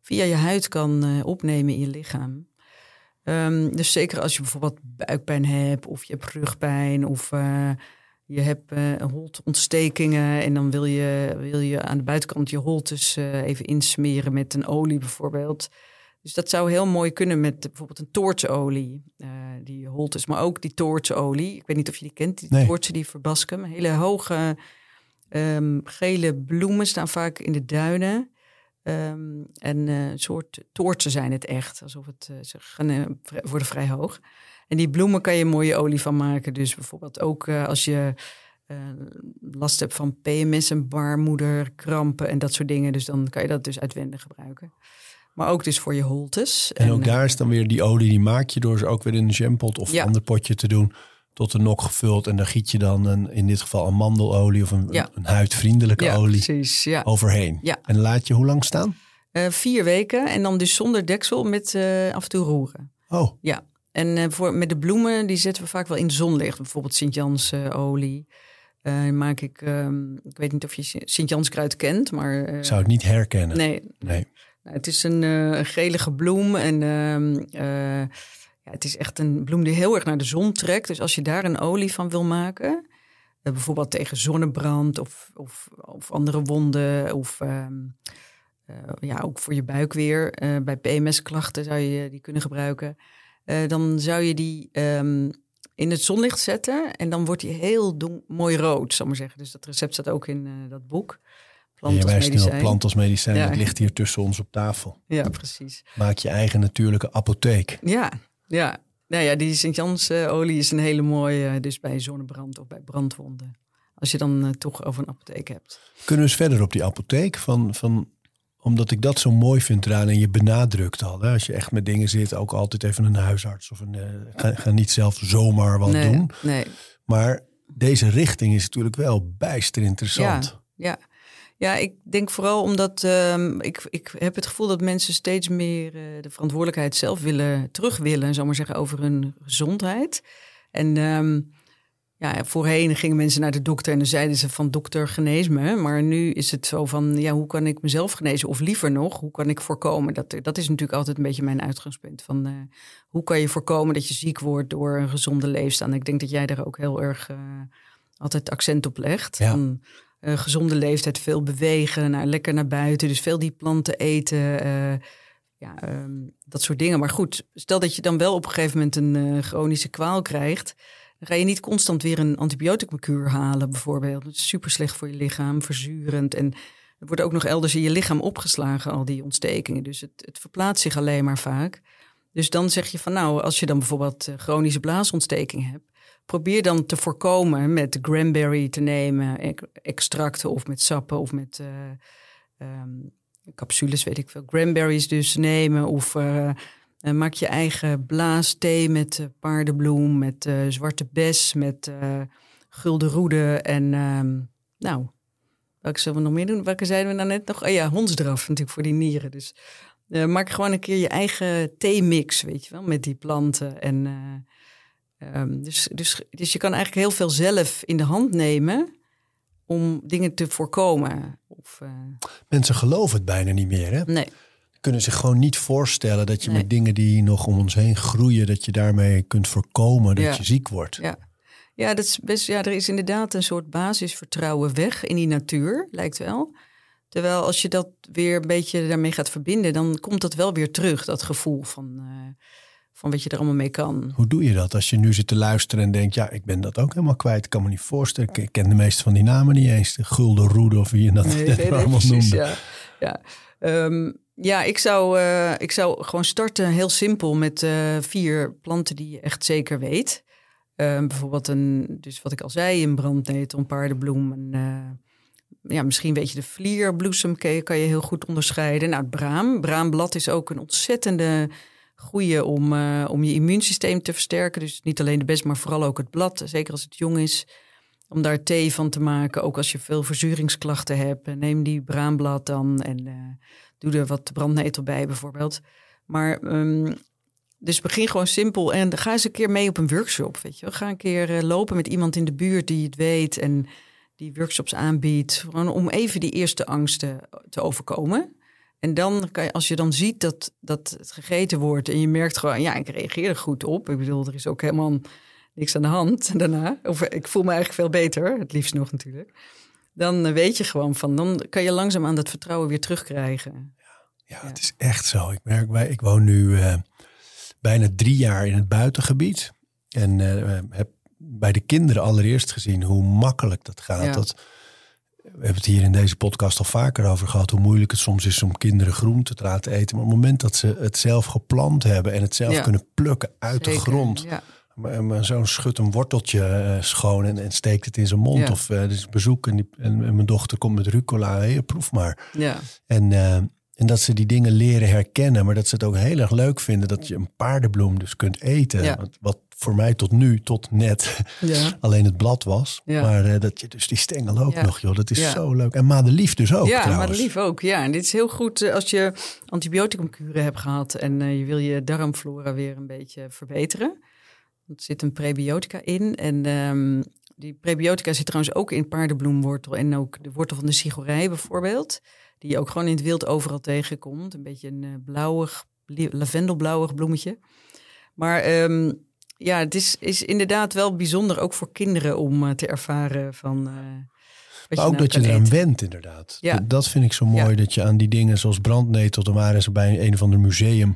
via je huid kan eh, opnemen in je lichaam. Ehm, dus zeker als je bijvoorbeeld buikpijn hebt of je hebt rugpijn of... eh, je hebt holtontstekingen en dan wil je, wil je aan de buitenkant je holtes even insmeren met een olie bijvoorbeeld. Dus dat zou heel mooi kunnen met bijvoorbeeld een toortsolie, eh die holtes, maar ook die toortsolie. Ik weet niet of je die kent, die Nee. toortsen die verbaskum. Hele hoge ehm, gele bloemen staan vaak in de duinen. Ehm, en eh, een soort toortsen zijn het echt, alsof het, eh, ze gaan, eh, worden vrij hoog. En die bloemen kan je mooie olie van maken. Dus bijvoorbeeld ook eh, als je eh, last hebt van PMS en baarmoederkrampen en dat soort dingen. Dus dan kan je dat dus uitwendig gebruiken. Maar ook dus voor je holtes. En ook eh, daar is dan weer die olie, die maak je door ze ook weer in een jampot of Ja. een ander potje te doen. Tot een nok gevuld. En daar giet je dan een, in dit geval amandelolie of een, Ja. een huidvriendelijke ja, olie precies. Overheen. En laat je hoe lang staan? Eh, vier weken en dan dus zonder deksel met eh, af en toe roeren. Oh, Ja, en voor, met de bloemen, die zetten we vaak wel in zonlicht. Bijvoorbeeld Sint-Jans eh, olie. Eh, maak ik, ehm, ik weet niet of je Sint-Janskruid kent, maar... zou het niet herkennen. Nee, Nee. Nou, het is een eh, gelige bloem en ehm, eh, ja, het is echt een bloem die heel erg naar de zon trekt. Dus als je daar een olie van wil maken, eh, bijvoorbeeld tegen zonnebrand of, of, of andere wonden of ehm, eh, ja, ook voor je buik weer. bij PMS-klachten zou je die kunnen gebruiken. Dan zou je die ehm, in het zonlicht zetten en dan wordt die heel mooi rood, zal ik maar zeggen. Dus dat recept staat ook in dat boek. Je Plant als wijst nu op plant als medicijn. Ja. Dat ligt hier tussen ons op tafel. Ja, precies. Maak je eigen natuurlijke apotheek. Ja, ja. Nou ja, die Sint-Jans eh, olie is een hele mooie, eh, dus bij zonnebrand of bij brandwonden. Als je dan eh, toch over een apotheek hebt. Kunnen we eens verder op die apotheek? Van, van, omdat ik dat zo mooi vind eraan en je benadrukt al. Hè? Als je echt met dingen zit, ook altijd even een huisarts. Of een, eh, ga, ga niet zelf zomaar wat nee, doen. nee. Maar deze richting is natuurlijk wel bijster interessant. Ja, ja, ik denk vooral omdat ehm, ik, ik heb het gevoel dat mensen steeds meer eh, de verantwoordelijkheid zelf willen, terug willen, zal maar zeggen, over hun gezondheid. En ehm, ja, voorheen gingen mensen naar de dokter en dan zeiden ze van dokter genees me. Maar nu is het zo van, ja, hoe kan ik mezelf genezen? Of liever nog, hoe kan ik voorkomen? Dat, dat is natuurlijk altijd een beetje mijn uitgangspunt. Van, eh, hoe kan je voorkomen dat je ziek wordt door een gezonde leefstijl? En ik denk dat jij daar ook heel erg eh, altijd accent op legt. Ja. Van, gezonde leeftijd, veel bewegen, nou, lekker naar buiten. Dus veel die planten eten. eh, ja, ehm, dat soort dingen. Maar goed, stel dat je dan wel op een gegeven moment een eh, chronische kwaal krijgt. Dan ga je niet constant weer een antibioticumkuur halen, bijvoorbeeld. Dat is super slecht voor je lichaam, verzurend. En er wordt ook nog elders in je lichaam opgeslagen, al die ontstekingen. Dus het, het verplaatst zich alleen maar vaak. Dus dan zeg je van nou, als je dan bijvoorbeeld eh, chronische blaasontsteking hebt, probeer dan te voorkomen met cranberry te nemen, extracten of met sappen of met eh, ehm, capsules, weet ik veel. Cranberries dus nemen of eh, eh, maak je eigen blaasthee met paardenbloem, met zwarte bes, met gulden roede en ehm, nou, welke zullen we nog meer doen? Welke zeiden we nou net nog? Oh ja, hondsdraf natuurlijk voor die nieren. Dus maak gewoon een keer je eigen theemix, weet je wel, met die planten. En, eh, ehm, dus, dus, dus je kan eigenlijk heel veel zelf in de hand nemen om dingen te voorkomen. Of, eh, Mensen geloven het bijna niet meer. Hè? nee, Kunnen zich gewoon niet voorstellen dat je Nee. met dingen die nog om ons heen groeien, dat je daarmee kunt voorkomen dat Ja. je ziek wordt. ja. Ja, dat is best, ja, er is inderdaad een soort basisvertrouwen weg in die natuur, lijkt wel. Terwijl als je dat weer een beetje daarmee gaat verbinden, dan komt dat wel weer terug, dat gevoel van, eh, van wat je er allemaal mee kan. Hoe doe je dat als je nu zit te luisteren en denkt, ja, ik ben dat ook helemaal kwijt. Ik kan me niet voorstellen. Ik- ken de meeste van die namen niet eens. De Gulden Roede of wie je dat net allemaal precies, noemde. Ja, ja. Ehm, ja ik, zou, eh, ik zou gewoon starten heel simpel met eh, vier planten die je echt zeker weet. Ehm, bijvoorbeeld een, dus wat ik al zei, een brandnetel, een paardenbloem. Een, eh, ja, misschien weet je de vlierbloesem kan je, kan je heel goed onderscheiden. Nou, het braam. Braamblad is ook een ontzettende goede om, eh, om je immuunsysteem te versterken. Dus niet alleen de best, maar vooral ook het blad. Zeker als het jong is. Om daar thee van te maken. Ook als je veel verzuringsklachten hebt. eh, Neem die braamblad dan en eh, doe er wat brandnetel bij bijvoorbeeld. Maar ehm, dus begin gewoon simpel en ga eens een keer mee op een workshop. Weet je. Ga een keer lopen met iemand in de buurt die het weet en die workshops aanbiedt. Gewoon om even die eerste angsten te overkomen. En dan kan je, als je dan ziet dat, dat het gegeten wordt en je merkt gewoon, ja, ik reageer er goed op. Ik bedoel, er is ook helemaal niks aan de hand daarna. Of ik voel me eigenlijk veel beter, het liefst nog natuurlijk. Dan eh, weet je gewoon van, dan kan je langzaam aan dat vertrouwen weer terugkrijgen. Ja, het is echt zo. Ik merk bij, ik woon nu eh, bijna drie jaar in het buitengebied. En eh, heb bij de kinderen allereerst gezien hoe makkelijk dat gaat. Ja. Dat, we hebben het hier in deze podcast al vaker over gehad. Hoe moeilijk het soms is om kinderen groente te laten eten. Maar op het moment dat ze het zelf geplant hebben. En het zelf Ja. kunnen plukken uit de grond. Ja, Maar, maar zo'n schudt een worteltje eh, schoon en, en steekt het in zijn mond. Ja. Of eh, er is bezoek en, die, en, en mijn dochter komt met rucola. Hey, proef maar. ja. En, eh, en dat ze die dingen leren herkennen, maar dat ze het ook heel erg leuk vinden dat je een paardenbloem dus kunt eten. Ja. Wat, wat voor mij tot nu, tot net, ja. alleen het blad was. Ja. Maar eh, dat je dus die stengel ook Ja. nog, joh. Dat is zo leuk. En madelief dus ook ja, trouwens. maar lief ook. Ja, en dit is heel goed eh, als je antibioticumkuren hebt gehad en eh, je wil je darmflora weer een beetje verbeteren. Er zit een prebiotica in en ehm, die prebiotica zit trouwens ook in paardenbloemwortel en ook de wortel van de sigorij bijvoorbeeld. Die je ook gewoon in het wild overal tegenkomt. Een beetje een blauwig, lavendelblauwig bloemetje. Maar ehm, ja, het is, is inderdaad wel bijzonder ook voor kinderen om eh, te ervaren van... eh, Maar ook nou dat je eraan eten. went, inderdaad. Ja. Dat, dat vind ik zo mooi, Ja. dat je aan die dingen zoals brandnetel, dan waren ze bij een of ander museum.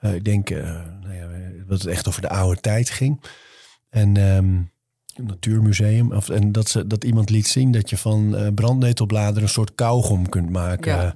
eh, ik denk, nou ja, dat het echt over de oude tijd ging. En ehm, een natuurmuseum. Of, en dat, ze, dat iemand liet zien dat je van brandnetelbladeren een soort kauwgom kunt maken. Ja.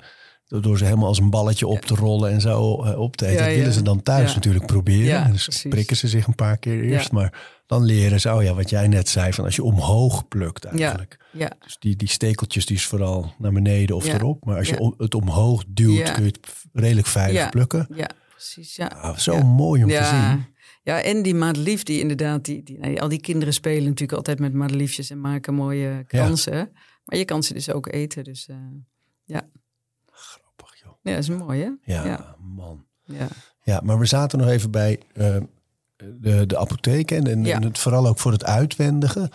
Door ze helemaal als een balletje op te rollen en zo eh, op te eten. Ja, dat willen ja. ze dan thuis Ja. natuurlijk proberen. Ja, en dus precies. prikken ze zich een paar keer eerst. Ja. Maar dan leren ze, oh ja, wat jij net zei, van als je omhoog plukt eigenlijk. Ja, Dus die, die stekeltjes die is vooral naar beneden of Ja. erop. Maar als je Ja. om- het omhoog duwt, Ja. kun je het redelijk veilig Ja. plukken. ja, precies. Ja. Ah, zo Ja. mooi om te ja. zien. Ja, en die madelief die inderdaad, die, die, nou, al die kinderen spelen natuurlijk altijd met madeliefjes en maken mooie kransen. Maar je kan ze dus ook eten. Dus eh, joh. Ja, dat is mooi hè? Ja, Ja. man. Ja, Ja, maar we zaten nog even bij eh, de, de apotheek en, en, Ja. en het vooral ook voor het uitwendige.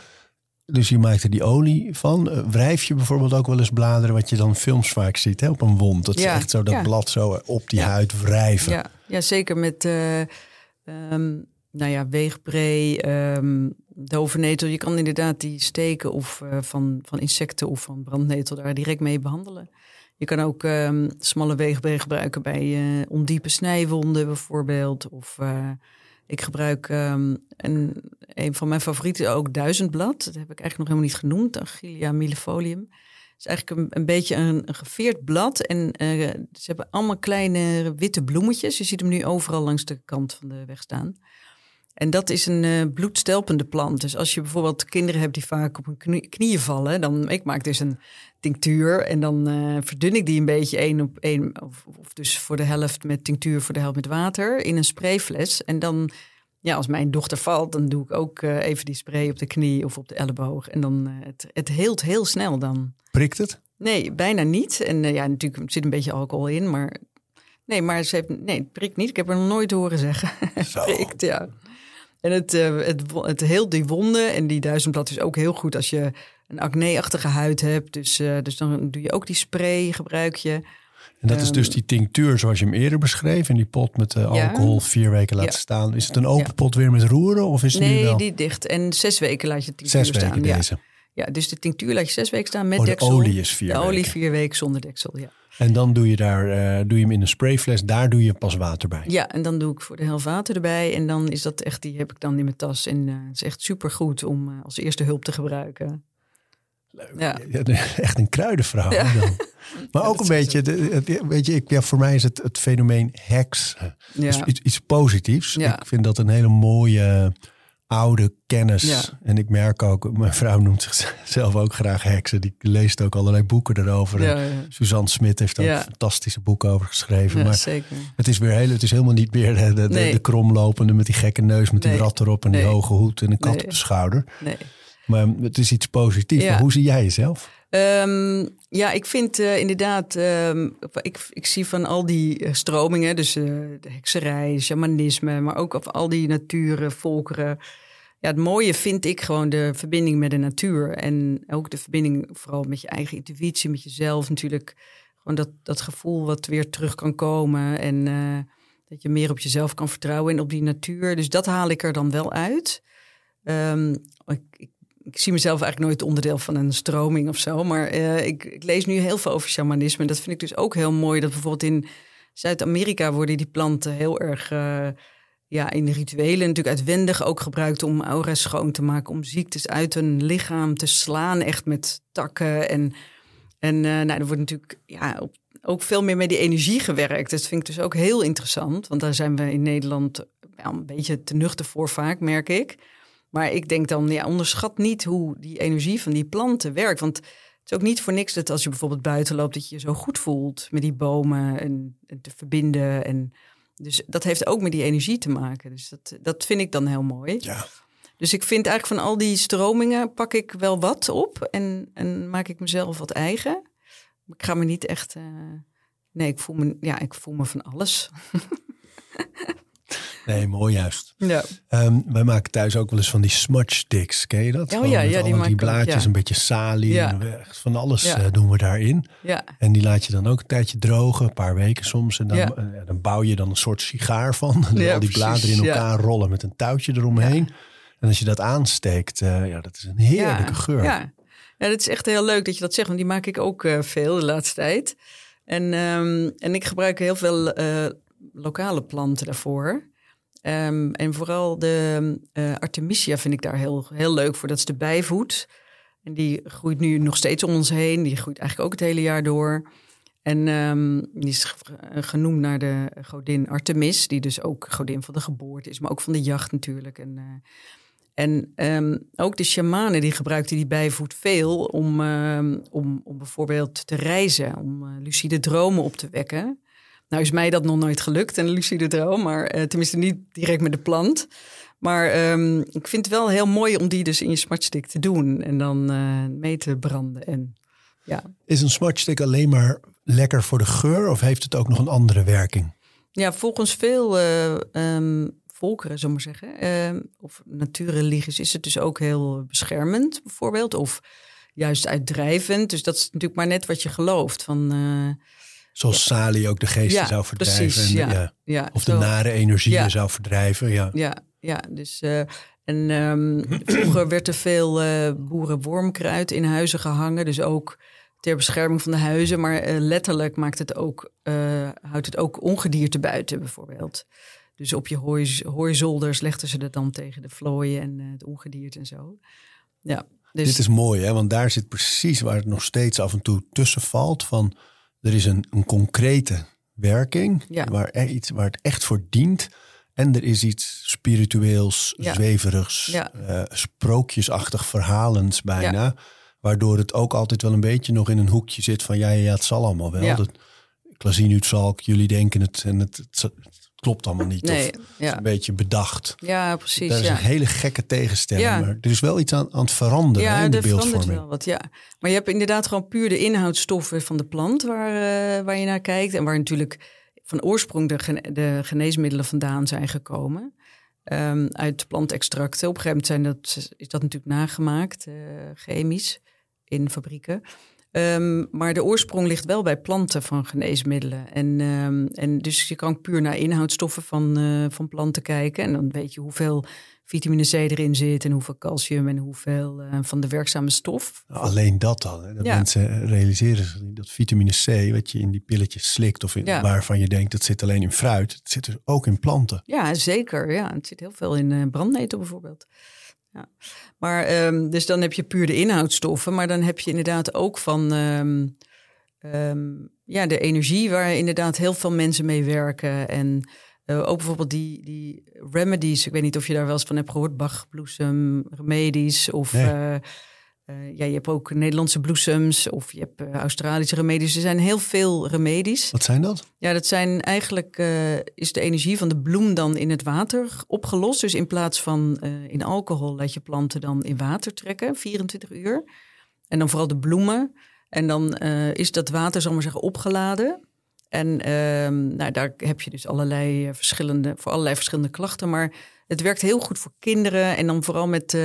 Dus je maakt er die olie van. Eh, wrijf je bijvoorbeeld ook wel eens bladeren, wat je dan films vaak ziet hè, op een wond. Dat ze Ja, echt zo dat blad zo op die huid wrijven. ja, ja, zeker met eh ehm, nou ja, weegbree, ehm dovennetel. Je kan inderdaad die steken of eh, van, van insecten of van brandnetel daar direct mee behandelen. Je kan ook ehm, smalle weegbree gebruiken bij eh, ondiepe snijwonden bijvoorbeeld. Of eh, ik gebruik ehm, een, van mijn favorieten ook duizendblad. Dat heb ik eigenlijk nog helemaal niet genoemd. Achillea millefolium. Het is eigenlijk een, een beetje een, een geveerd blad. En eh, ze hebben allemaal kleine witte bloemetjes. Je ziet hem nu overal langs de kant van de weg staan. En dat is een eh, bloedstelpende plant. Dus als je bijvoorbeeld kinderen hebt die vaak op hun knie- knieën vallen, dan ik maak dus een tinctuur en dan eh, verdun ik die een beetje één op één, of, of dus voor de helft met tinctuur, voor de helft met water in een sprayfles. En dan, ja, als mijn dochter valt, dan doe ik ook eh, even die spray op de knie of op de elleboog. En dan het, het heelt heel snel dan. Prikt het? Nee, bijna niet. En ja, natuurlijk zit een beetje alcohol in, maar nee, maar ze heeft, nee, het prikt niet. Ik heb er nog nooit horen zeggen. Zo. prikt, ja. En het, eh, het, het heelt die wonden en die duizendblad is ook heel goed als je een acne-achtige huid hebt. Dus, eh, dus dan doe je ook die spray, gebruik je. En dat is Ehm, dus die tinctuur zoals je hem eerder beschreef. In die pot met de Ja. alcohol vier weken laten Ja. staan. Is het een open Ja. pot weer met roeren? Of is het nu Nee, wel die dicht. En zes weken laat je tinctuur zes weken staan. Ja. deze? Ja, dus de tinctuur laat je zes weken staan met Oh, de deksel. olie is vier De olie vier weken zonder deksel, ja. En dan doe je, daar, eh, doe je hem in een sprayfles. Daar doe je pas water bij. Ja, en dan doe ik voor de helft water erbij. En dan is dat echt, die heb ik dan in mijn tas. En eh, het is echt super goed om eh, als eerste hulp te gebruiken. Ja. Ja, echt een kruidenvrouw. Ja. dan. Maar ook een beetje, de, weet je, ik, ja, voor mij is het, het fenomeen heks iets, iets positiefs. Ik vind dat een hele mooie oude kennis. Ja. En ik merk ook, mijn vrouw noemt zichzelf ook graag heksen. Die leest ook allerlei boeken erover. Ja, En ja. Suzanne Smit heeft daar fantastische boeken over geschreven. Maar zeker. het is weer heel, het is helemaal niet meer de, de, de, Nee. de kromlopende met die gekke neus, met die rat erop en die hoge hoed en een kat op de schouder. Nee. Maar het is iets positiefs. Maar hoe zie jij jezelf? Ehm, ja, ik vind eh, inderdaad, ehm, ik, ik zie van al die eh, stromingen, dus eh, de hekserij, shamanisme, maar ook al die naturen, volkeren. Ja, het mooie vind ik gewoon de verbinding met de natuur. En ook de verbinding vooral met je eigen intuïtie, met jezelf natuurlijk. Gewoon dat, dat gevoel wat weer terug kan komen. En eh, dat je meer op jezelf kan vertrouwen en op die natuur. Dus dat haal ik er dan wel uit. Ehm, ik, zie mezelf eigenlijk nooit onderdeel van een stroming of zo. Maar eh, ik, ik lees nu heel veel over shamanisme. En dat vind ik dus ook heel mooi. Dat bijvoorbeeld in Zuid-Amerika worden die planten heel erg... eh, ja, in rituelen natuurlijk uitwendig ook gebruikt om aura's schoon te maken, om ziektes uit een lichaam te slaan, echt met takken. En, en eh, nou, er wordt natuurlijk ja, ook veel meer met die energie gewerkt. Dat vind ik dus ook heel interessant, want daar zijn we in Nederland een beetje te nuchter voor vaak, merk ik. Maar ik denk dan, ja, onderschat niet hoe die energie van die planten werkt. Want het is ook niet voor niks dat als je bijvoorbeeld buiten loopt, dat je je zo goed voelt met die bomen en, en te verbinden. En dus dat heeft ook met die energie te maken. Dus dat, dat vind ik dan heel mooi. Ja. Dus ik vind eigenlijk van al die stromingen pak ik wel wat op en, en maak ik mezelf wat eigen. Ik ga me niet echt. eh, nee, ik voel me, ja, ik voel me van alles. Nee, mooi juist. Ja, Ehm, wij maken thuis ook wel eens van die smudge sticks. Ken je dat? Oh ja, met ja, die ook, blaadjes, een beetje salie. En Van alles eh, doen we daarin. ja, En die laat je dan ook een tijdje drogen, een paar weken soms. En dan, Ja. eh, dan bouw je dan een soort sigaar van. En al die bladeren in elkaar rollen met een touwtje eromheen. En als je dat aansteekt, eh, ja, dat is een heerlijke geur. Ja. ja, dat is echt heel leuk dat je dat zegt, want die maak ik ook veel de laatste tijd. En, ehm, en ik gebruik heel veel lokale planten daarvoor. Ehm, en vooral de eh, Artemisia vind ik daar heel, heel leuk voor. Dat is de bijvoet. En die groeit nu nog steeds om ons heen. Die groeit eigenlijk ook het hele jaar door. En ehm, die is eh, genoemd naar de godin Artemis, die dus ook godin van de geboorte is, maar ook van de jacht natuurlijk. En, eh, en ehm, ook de shamanen die gebruikten die bijvoet veel om, om, om bijvoorbeeld te reizen, om lucide dromen op te wekken. Nou is mij dat nog nooit gelukt, een lucide droom, maar eh, tenminste niet direct met de plant. Maar ehm, ik vind het wel heel mooi om die dus in je smartstick te doen en dan eh, mee te branden. En ja, Is een smartstick alleen maar lekker voor de geur of heeft het ook nog een andere werking? Ja, volgens veel eh, ehm, volkeren, zullen we maar zeggen, ehm, of natuurreligies, is het dus ook heel beschermend, bijvoorbeeld. Of juist uitdrijvend. Dus dat is natuurlijk maar net wat je gelooft. Van, Zoals Sali ook de geesten zou verdrijven. precies, en, ja. Of de zo- nare energieën zou verdrijven. Ja. Ja, ja dus. eh, en ehm, vroeger werd er veel eh boerenwormkruid in huizen gehangen. Dus ook ter bescherming van de huizen. Maar eh, letterlijk maakt het ook, houdt het ook ongedierte buiten, bijvoorbeeld. Dus op je hooi, hooizolders legden ze dat dan tegen de vlooien en het ongedierte en zo. Ja, dus Dit is mooi, hè? want daar zit precies waar het nog steeds af en toe tussen valt. Van, er is een, een concrete werking Ja. waar, er iets, waar het echt voor dient. En er is iets spiritueels, Ja. zweverigs, Ja. eh, sprookjesachtig verhalends bijna. Waardoor het ook altijd wel een beetje nog in een hoekje zit van ja, ja, het zal allemaal wel. Dat, ik zal, jullie denken het en het klopt allemaal niet. nee, of is een beetje bedacht. ja, precies. Dat is ja. een hele gekke tegenstelling. Ja. Maar er is wel iets aan, aan het veranderen hè, in de verandert beeldvorming. wel wat, ja. Maar je hebt inderdaad gewoon puur de inhoudstoffen van de plant waar, eh, waar je naar kijkt. En waar natuurlijk van oorsprong de, gene- de geneesmiddelen vandaan zijn gekomen. Ehm, uit plantextracten. Op een gegeven moment zijn dat, is dat natuurlijk nagemaakt, eh, chemisch, in fabrieken. Ehm, maar de oorsprong ligt wel bij planten van geneesmiddelen. En, ehm, en dus je kan puur naar inhoudstoffen van, eh, van planten kijken. En dan weet je hoeveel vitamine C erin zit en hoeveel calcium en hoeveel eh, van de werkzame stof. Alleen dat dan. Hè? Dat Ja. mensen realiseren zich dat vitamine C, wat je in die pilletjes slikt, of in, Ja. waarvan je denkt dat zit alleen in fruit, het zit dus ook in planten. Ja, zeker. Ja, het zit heel veel in eh, brandnetel bijvoorbeeld. Ja. Maar ehm, dus dan heb je puur de inhoudstoffen, maar dan heb je inderdaad ook van ehm, ehm, ja, de energie waar inderdaad heel veel mensen mee werken. En eh, ook bijvoorbeeld die, die remedies. Ik weet niet of je daar wel eens van hebt gehoord. Bachbloesem, remedies of... Nee. eh, eh, ja, je hebt ook Nederlandse bloesems of je hebt eh, Australische remedies. Er zijn heel veel remedies. Wat zijn dat? Ja, dat zijn eigenlijk eh, is de energie van de bloem dan in het water opgelost. Dus in plaats van in alcohol laat je planten dan in water trekken, 24 uur. En dan vooral de bloemen. En dan is dat water, zal ik maar zeggen, opgeladen. En ehm, nou, daar heb je dus allerlei verschillende, voor allerlei verschillende klachten. Maar het werkt heel goed voor kinderen. En dan vooral met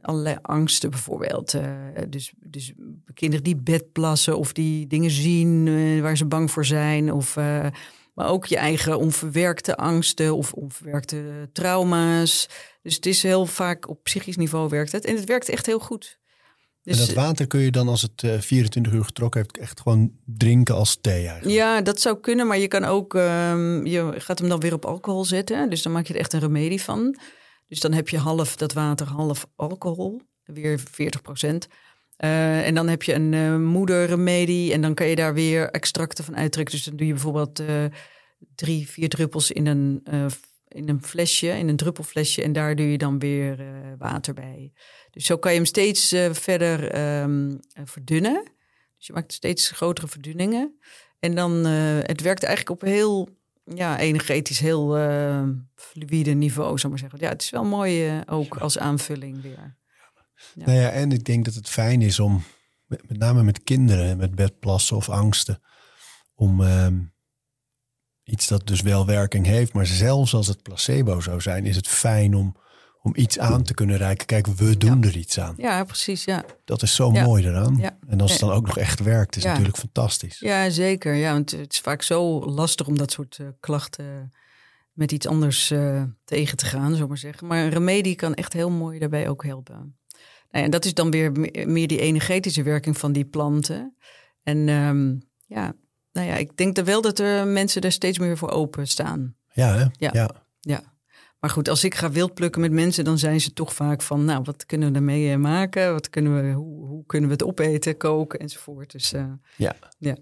allerlei angsten bijvoorbeeld. Eh, dus, dus kinderen die bedplassen of die dingen zien eh, waar ze bang voor zijn. Of, eh, maar ook je eigen onverwerkte angsten of onverwerkte trauma's. Dus het is heel vaak op psychisch niveau werkt het. En het werkt echt heel goed. Dus, en dat water kun je dan als het eh, 24 uur getrokken heeft echt gewoon drinken als thee eigenlijk. Ja, dat zou kunnen, maar je kan ook, ehm, je gaat hem dan weer op alcohol zetten. Dus dan maak je er echt een remedie van. Dus dan heb je half dat water, half alcohol, weer 40 procent. Eh, en dan heb je een eh, moederremedie en dan kan je daar weer extracten van uittrekken. Dus dan doe je bijvoorbeeld eh, drie, vier druppels in een, in een flesje, in een druppelflesje. En daar doe je dan weer water bij. Dus zo kan je hem steeds verder ehm, eh, verdunnen. Dus je maakt steeds grotere verdunningen. En dan, het werkt eigenlijk op heel, ja, energetisch heel eh, fluïde niveau, zou maar zeggen. Ja, het is wel mooi eh, ook als aanvulling weer. Ja. Nou ja, en ik denk dat het fijn is om, met, met name met kinderen, met bedplassen of angsten, om ehm, iets dat dus wel werking heeft, maar zelfs als het placebo zou zijn, is het fijn om, om iets aan te kunnen reiken. Kijk, we doen er iets aan. Ja, precies, ja. Dat is zo Ja. mooi eraan. Ja. En als het dan ook nog echt werkt, is natuurlijk fantastisch. Ja, zeker. Ja, want het is vaak zo lastig om dat soort eh, klachten met iets anders eh, tegen te gaan, zullen we maar zeggen. Maar een remedie kan echt heel mooi daarbij ook helpen. Nou ja, en dat is dan weer me- meer die energetische werking van die planten. En ehm, ja, nou ja, ik denk dat wel dat er mensen daar steeds meer voor open staan. Ja, hè? Ja. ja. Ja. Maar goed, als ik ga wild plukken met mensen, dan zijn ze toch vaak van, nou, wat kunnen we ermee eh, maken? Wat kunnen we, hoe, hoe kunnen we het opeten, koken enzovoort. Dus eh, Ja. ja.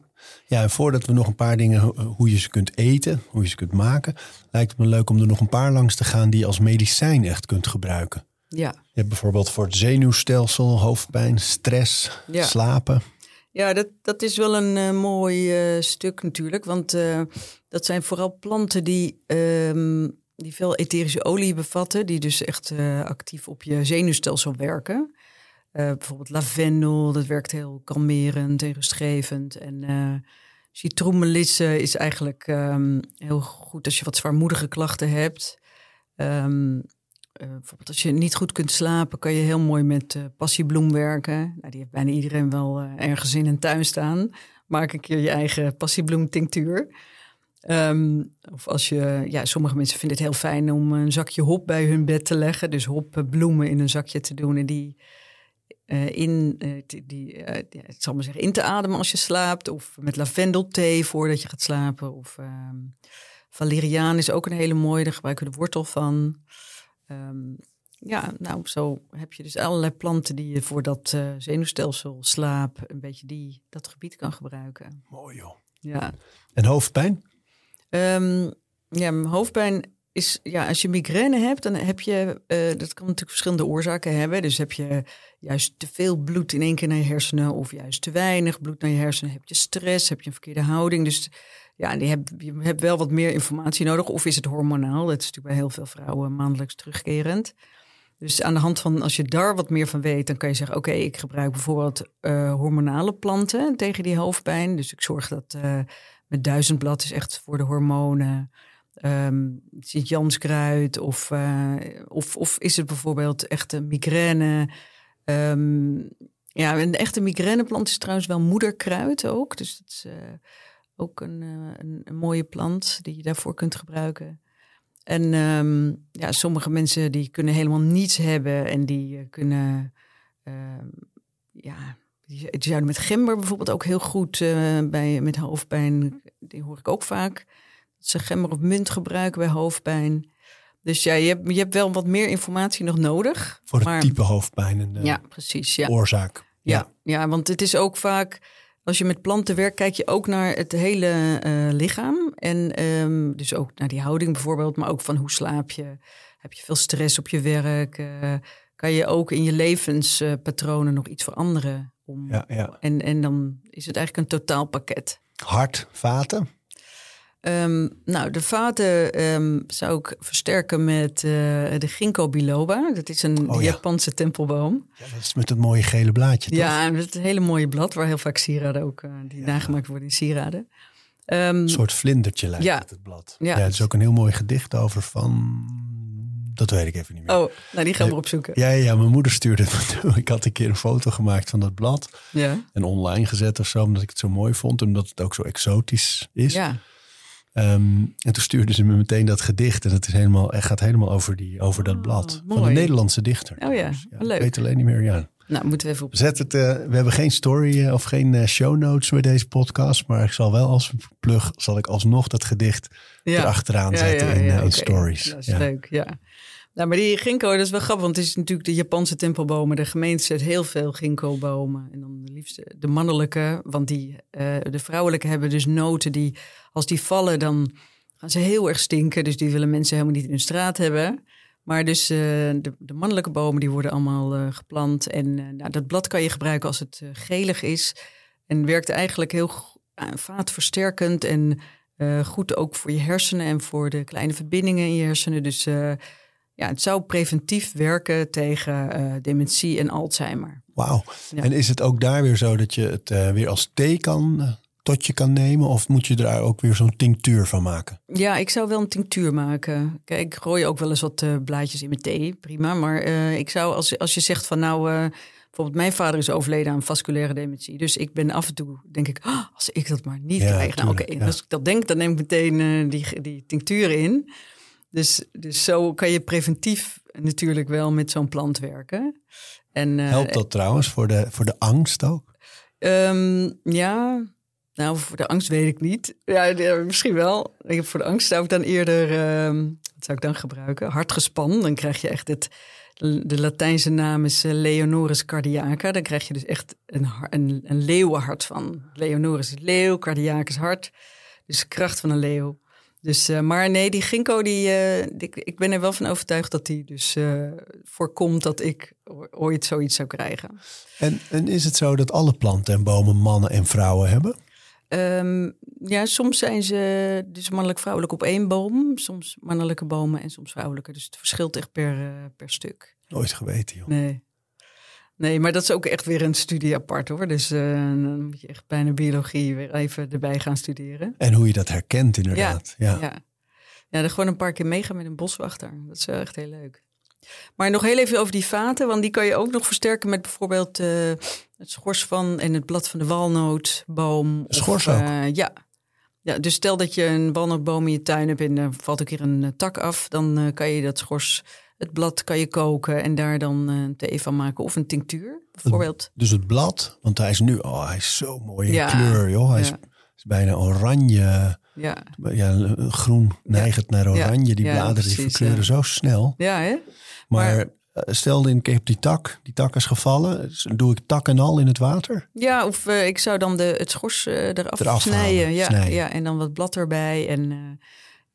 Ja, en voordat we nog een paar dingen, ho- hoe je ze kunt eten, hoe je ze kunt maken, lijkt het me leuk om er nog een paar langs te gaan die je als medicijn echt kunt gebruiken. ja. Je hebt bijvoorbeeld voor het zenuwstelsel, hoofdpijn, stress, Ja. slapen. Ja, dat, dat is wel een eh, mooi eh, stuk natuurlijk. Want eh, dat zijn vooral planten die, ehm, die veel etherische olie bevatten. Die dus echt eh, actief op je zenuwstelsel werken. Eh, bijvoorbeeld lavendel, dat werkt heel kalmerend en rustgevend. En eh citroenmelisse is eigenlijk ehm, heel goed als je wat zwaarmoedige klachten hebt. Ehm, eh, bijvoorbeeld als je niet goed kunt slapen, kan je heel mooi met passiebloem werken. Nou, die heeft bijna iedereen wel ergens in een tuin staan. Maak een keer je eigen passiebloemtinctuur. Ehm, of als je, ja, sommige mensen vinden het heel fijn om een zakje hop bij hun bed te leggen. Dus hopbloemen in een zakje te doen en die eh, in, eh, die, eh, ik zal maar zeggen, in te ademen als je slaapt. Of met lavendelthee voordat je gaat slapen. Of ehm, valeriaan is ook een hele mooie, daar gebruiken we de wortel van. Ehm, ja, nou, zo heb je dus allerlei planten die je voor dat eh, zenuwstelsel, slaap, een beetje die, dat gebied kan gebruiken. Mooi joh. Ja. En hoofdpijn? Ehm, ja, hoofdpijn is, ja, als je migraine hebt, dan heb je, eh, dat kan natuurlijk verschillende oorzaken hebben. Dus heb je juist te veel bloed in één keer naar je hersenen, of juist te weinig bloed naar je hersenen. Heb je stress, heb je een verkeerde houding. Dus ja, die heb, je hebt wel wat meer informatie nodig. Of is het hormonaal? Dat is natuurlijk bij heel veel vrouwen maandelijks terugkerend. Dus aan de hand van, als je daar wat meer van weet, dan kan je zeggen: Oké, ik gebruik bijvoorbeeld eh, hormonale planten tegen die hoofdpijn. Dus ik zorg dat eh, met duizendblad is echt voor de hormonen. Ehm Sint-Janskruid of, eh, of, of is het bijvoorbeeld echt een migraine? Ehm, ja, een echte migraineplant is trouwens wel moederkruid ook. Dus dat is eh, ook een, eh, een, een mooie plant die je daarvoor kunt gebruiken. En ehm, ja, sommige mensen die kunnen helemaal niets hebben en die kunnen, ja, die, die zouden met gember bijvoorbeeld ook heel goed eh, bij met hoofdpijn. Die hoor ik ook vaak. Dat ze gember of munt gebruiken bij hoofdpijn. Dus ja, je hebt, je hebt wel wat meer informatie nog nodig. Voor het maar- type hoofdpijn en de Ja, precies. Ja. oorzaak. Ja, ja, want het is ook vaak, als je met planten werkt, kijk je ook naar het hele eh, lichaam. En ehm, dus ook naar die houding bijvoorbeeld, maar ook van hoe slaap je? Heb je veel stress op je werk? Eh, kan je ook in je levenspatronen nog iets veranderen? Om, Ja, ja. En, en dan is het eigenlijk een totaalpakket. Hart, vaten. Ehm, nou, de vaten ehm, zou ik versterken met eh, de ginkgo biloba. Dat is een Oh ja. Japanse tempelboom. Ja, dat is met het mooie gele blaadje. toch? Ja, met het hele mooie blad waar heel vaak sieraden ook eh, die nagemaakt worden in sieraden. Ehm, Een soort vlindertje lijkt Ja. het, het blad. Ja. Ja. er is ook een heel mooi gedicht over van... Dat weet ik even niet meer. oh, nou die gaan we opzoeken. Ja, ja, mijn moeder stuurde het me. Ik had een keer een foto gemaakt van dat blad. Ja, En online gezet of zo, omdat ik het zo mooi vond. Omdat het ook zo exotisch is. ja. Ehm, en toen stuurde ze me meteen dat gedicht. En het, is helemaal, het gaat helemaal over, die, over dat Oh, blad. Van een Nederlandse dichter. Oh ja, Dus leuk. Ik weet alleen niet meer, ja. Nou, moeten we even op. Zet het, eh, we hebben geen story eh, of geen eh, show notes bij deze podcast. Maar ik zal wel als plug, zal ik alsnog dat gedicht Ja. erachteraan zetten in, eh, in oké. stories. Dat is leuk, ja. Nou, maar die ginkgo, dat is wel grappig, want het is natuurlijk de Japanse tempelbomen. De gemeente zet heel veel ginkgo-bomen. En dan de liefste de mannelijke, want die, eh, de vrouwelijke hebben dus noten die, als die vallen, dan gaan ze heel erg stinken. Dus die willen mensen helemaal niet in hun straat hebben. Maar dus eh, de, de mannelijke bomen, die worden allemaal eh, geplant. En nou, dat blad kan je gebruiken als het gelig is. En werkt eigenlijk heel vaatversterkend en goed ook voor je hersenen en voor de kleine verbindingen in je hersenen. Dus ja, het zou preventief werken tegen eh, dementie en Alzheimer. Wauw. Ja. En is het ook daar weer zo dat je het eh, weer als thee kan, eh, tot je kan nemen? Of moet je daar ook weer zo'n tinctuur van maken? Ja, ik zou wel een tinctuur maken. Kijk, ik gooi ook wel eens wat blaadjes in mijn thee, prima. Maar ik zou, als, als je zegt van nou, bijvoorbeeld mijn vader is overleden aan vasculaire dementie. Dus ik ben af en toe, denk ik, "Ah, als ik dat maar niet Ja, krijg. Nou oké, ja. als ik dat denk, dan neem ik meteen die, die tinctuur in. Dus, dus zo kan je preventief natuurlijk wel met zo'n plant werken. En, eh, Helpt dat trouwens voor de, voor de angst ook? Ehm, ja, Nou, voor de angst weet ik niet. Ja, misschien wel. Ik heb voor de angst zou ik dan eerder, ehm, wat zou ik dan gebruiken? Hartgespan. Dan krijg je echt het, de Latijnse naam is eh, Leonoris cardiaca. Dan krijg je dus echt een, een, een leeuwenhart van. Leonoris is leeuw, cardiacus hart. Dus de kracht van een leeuw. Dus, eh, maar nee, die ginkgo, die, eh, ik, ik ben er wel van overtuigd dat die dus eh, voorkomt dat ik ooit zoiets zou krijgen. En, en is het zo dat alle planten en bomen mannen en vrouwen hebben? Ehm, ja, soms zijn ze dus mannelijk-vrouwelijk op één boom. Soms mannelijke bomen en soms vrouwelijke. Dus het verschilt echt per, per stuk. Nooit geweten, joh. Nee. Nee, maar dat is ook echt weer een studie apart hoor. Dus eh, dan moet je echt bijna biologie weer even erbij gaan studeren. En hoe je dat herkent, inderdaad. Ja. Ja. Ja, dan gewoon een paar keer meegaan met een boswachter. Dat is wel echt heel leuk. Maar nog heel even over die vaten, want die kan je ook nog versterken met bijvoorbeeld eh, het schors van en het blad van de walnootboom. Of, Schors ook? eh, ja. ja. Dus stel dat je een walnootboom in je tuin hebt en er valt een keer een tak af, dan kan je dat schors, het blad kan je koken en daar dan eh, een thee van maken. Of een tinctuur bijvoorbeeld. Dus het blad, want hij is nu, oh, hij is zo mooi in Ja. kleur, joh. Hij is, Ja. is bijna oranje, Ja, ja, groen neigend naar oranje. Die bladeren die verkleuren zo snel. ja hè? Maar, Maar- eh, stel ik heb die tak, die tak is gevallen. Dus doe ik tak en al in het water? Ja, of eh, ik zou dan de, het schors eraf, Eraf snijden. halen, Ja, snijden. ja, en dan wat blad erbij. En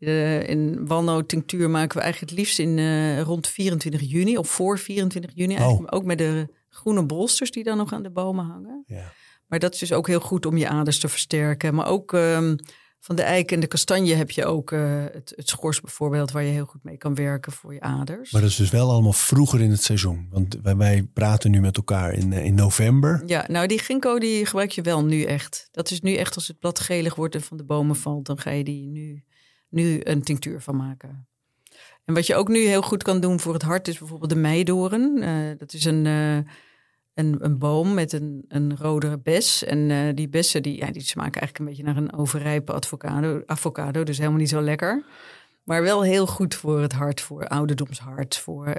de, in walnoottinctuur maken we eigenlijk het liefst in eh, rond 24 juni of voor 24 juni. Eigenlijk ook met de groene bolsters die dan nog aan de bomen hangen. Ja. Maar dat is dus ook heel goed om je aders te versterken. Maar ook ehm, van de eik en de kastanje heb je ook eh, het, het schors bijvoorbeeld... waar je heel goed mee kan werken voor je aders. Maar dat is dus wel allemaal vroeger in het seizoen. Want wij, wij praten nu met elkaar in, eh, in november. Ja, nou die ginkgo die gebruik je wel nu echt. Dat is nu echt als het blad gelig wordt en van de bomen valt, dan ga je die nu, nu een tinctuur van maken. En wat je ook nu heel goed kan doen voor het hart is bijvoorbeeld de meidoren. Eh, dat is een, eh, een, een boom met een, een rode bes. En eh, die bessen die, ja, die smaken eigenlijk een beetje naar een overrijpe avocado, avocado. Dus helemaal niet zo lekker. Maar wel heel goed voor het hart, voor ouderdomshart. Voor,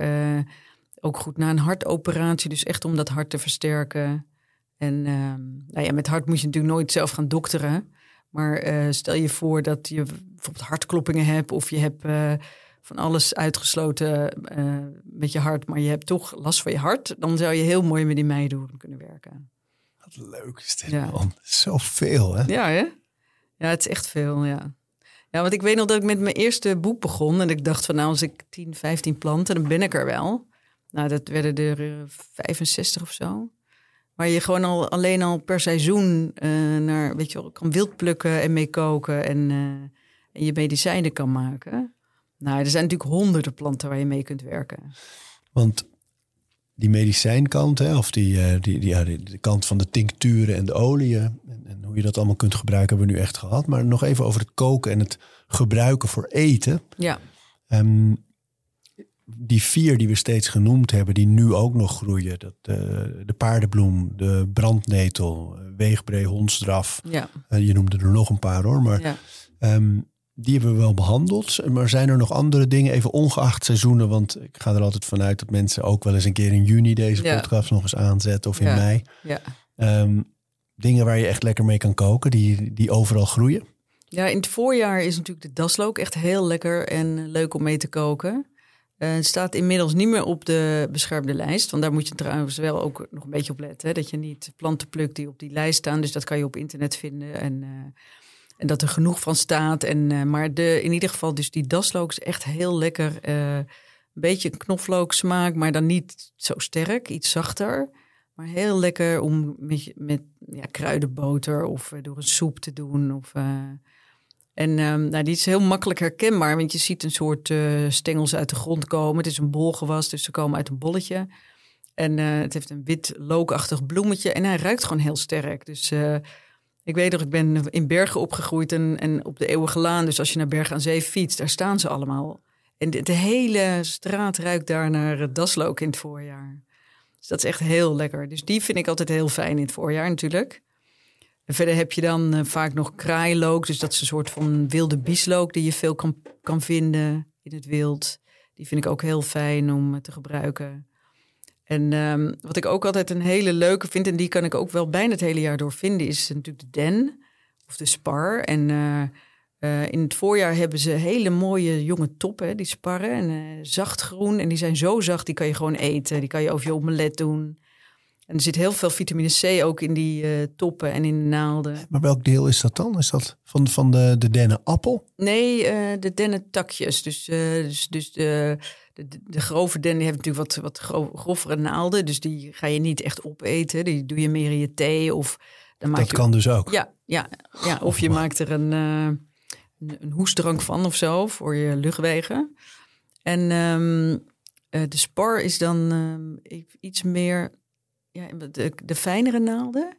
ook goed na een hartoperatie. Dus echt om dat hart te versterken. En ehm, nou ja, met hart moet je natuurlijk nooit zelf gaan dokteren. Maar eh, stel je voor dat je bijvoorbeeld hartkloppingen hebt of je hebt eh, van alles uitgesloten eh, met je hart, maar je hebt toch last van je hart, dan zou je heel mooi met die meidoorn kunnen werken. Wat leuk is dit, Ja. man. Zoveel, hè? Ja, hè? Ja, het is echt veel, ja. Ja, want ik weet nog dat ik met mijn eerste boek begon en ik dacht van nou, als ik 10, 15 planten, dan ben ik er wel. Nou, dat werden er eh, 65 of zo. Waar je gewoon al alleen al per seizoen eh, naar, weet je wel, kan wild plukken en mee koken en, eh, en je medicijnen kan maken. Nou, er zijn natuurlijk honderden planten waar je mee kunt werken. Want die medicijnkant, hè, of die, eh, die, die, ja, die- de kant van de tincturen en de oliën... En, en hoe je dat allemaal kunt gebruiken, hebben we nu echt gehad. Maar nog even over het koken en het gebruiken voor eten. Ja, Ehm, die vier die we steeds genoemd hebben, die nu ook nog groeien. Dat, eh, de paardenbloem, de brandnetel, eh, weegbree, hondsdraf. ja, Eh, je noemde er nog een paar hoor, maar ja. ehm, die hebben we wel behandeld. Maar zijn er nog andere dingen, even ongeacht seizoenen? Want ik ga er altijd vanuit dat mensen ook wel eens een keer in juni deze Ja. podcast nog eens aanzetten of in mei. ja. Ehm, dingen waar je echt lekker mee kan koken, die, die overal groeien. Ja, in het voorjaar is natuurlijk de daslook echt heel lekker en leuk om mee te koken. Eh, het staat inmiddels niet meer op de beschermde lijst. Want daar moet je trouwens wel ook nog een beetje op letten. Hè? Dat je niet planten plukt die op die lijst staan. Dus dat kan je op internet vinden. En, eh, en dat er genoeg van staat. En, eh, maar de, in ieder geval, dus die daslook is echt heel lekker. een beetje knoflook smaak, maar dan niet zo sterk. Iets zachter. Maar heel lekker om met, met ja, kruidenboter of door een soep te doen. Of, en ehm, nou, die is heel makkelijk herkenbaar, want je ziet een soort eh, stengels uit de grond komen. Het is een bolgewas, dus ze komen uit een bolletje. En eh, het heeft een wit lookachtig bloemetje en hij ruikt gewoon heel sterk. Dus eh, ik weet nog, ik ben in Bergen opgegroeid en, en op de Eeuwige Laan. Dus als je naar Bergen aan Zee fietst, daar staan ze allemaal. En de, de hele straat ruikt daar naar daslook in het voorjaar. Dus dat is echt heel lekker. Dus die vind ik altijd heel fijn in het voorjaar natuurlijk. Verder heb je dan eh, vaak nog kraailook. Dus dat is een soort van wilde bieslook die je veel kan, kan vinden in het wild. Die vind ik ook heel fijn om eh, te gebruiken. En ehm, wat ik ook altijd een hele leuke vind, en die kan ik ook wel bijna het hele jaar door vinden, is natuurlijk de den. of de spar. En eh, in het voorjaar hebben ze hele mooie jonge toppen, die sparren. En eh, zacht groen. En die zijn zo zacht, die kan je gewoon eten. Die kan je over je omelet doen. En er zit heel veel vitamine C ook in die eh, toppen en in de naalden. Maar welk deel is dat dan? Is dat van, van de, de dennenappel? Nee, eh, de dennentakjes. Dus, eh, dus, dus de, de, de grove dennen hebben natuurlijk wat, wat gro- grovere naalden. Dus die ga je niet echt opeten. Die doe je meer in je thee of... Dan maak Dat je, kan dus ook. Ja, ja, ja, of je maakt er een, een, een hoestdrank van of zo voor je luchtwegen. En ehm, eh, de spar is dan ehm, iets meer ja, de, de fijnere naalden.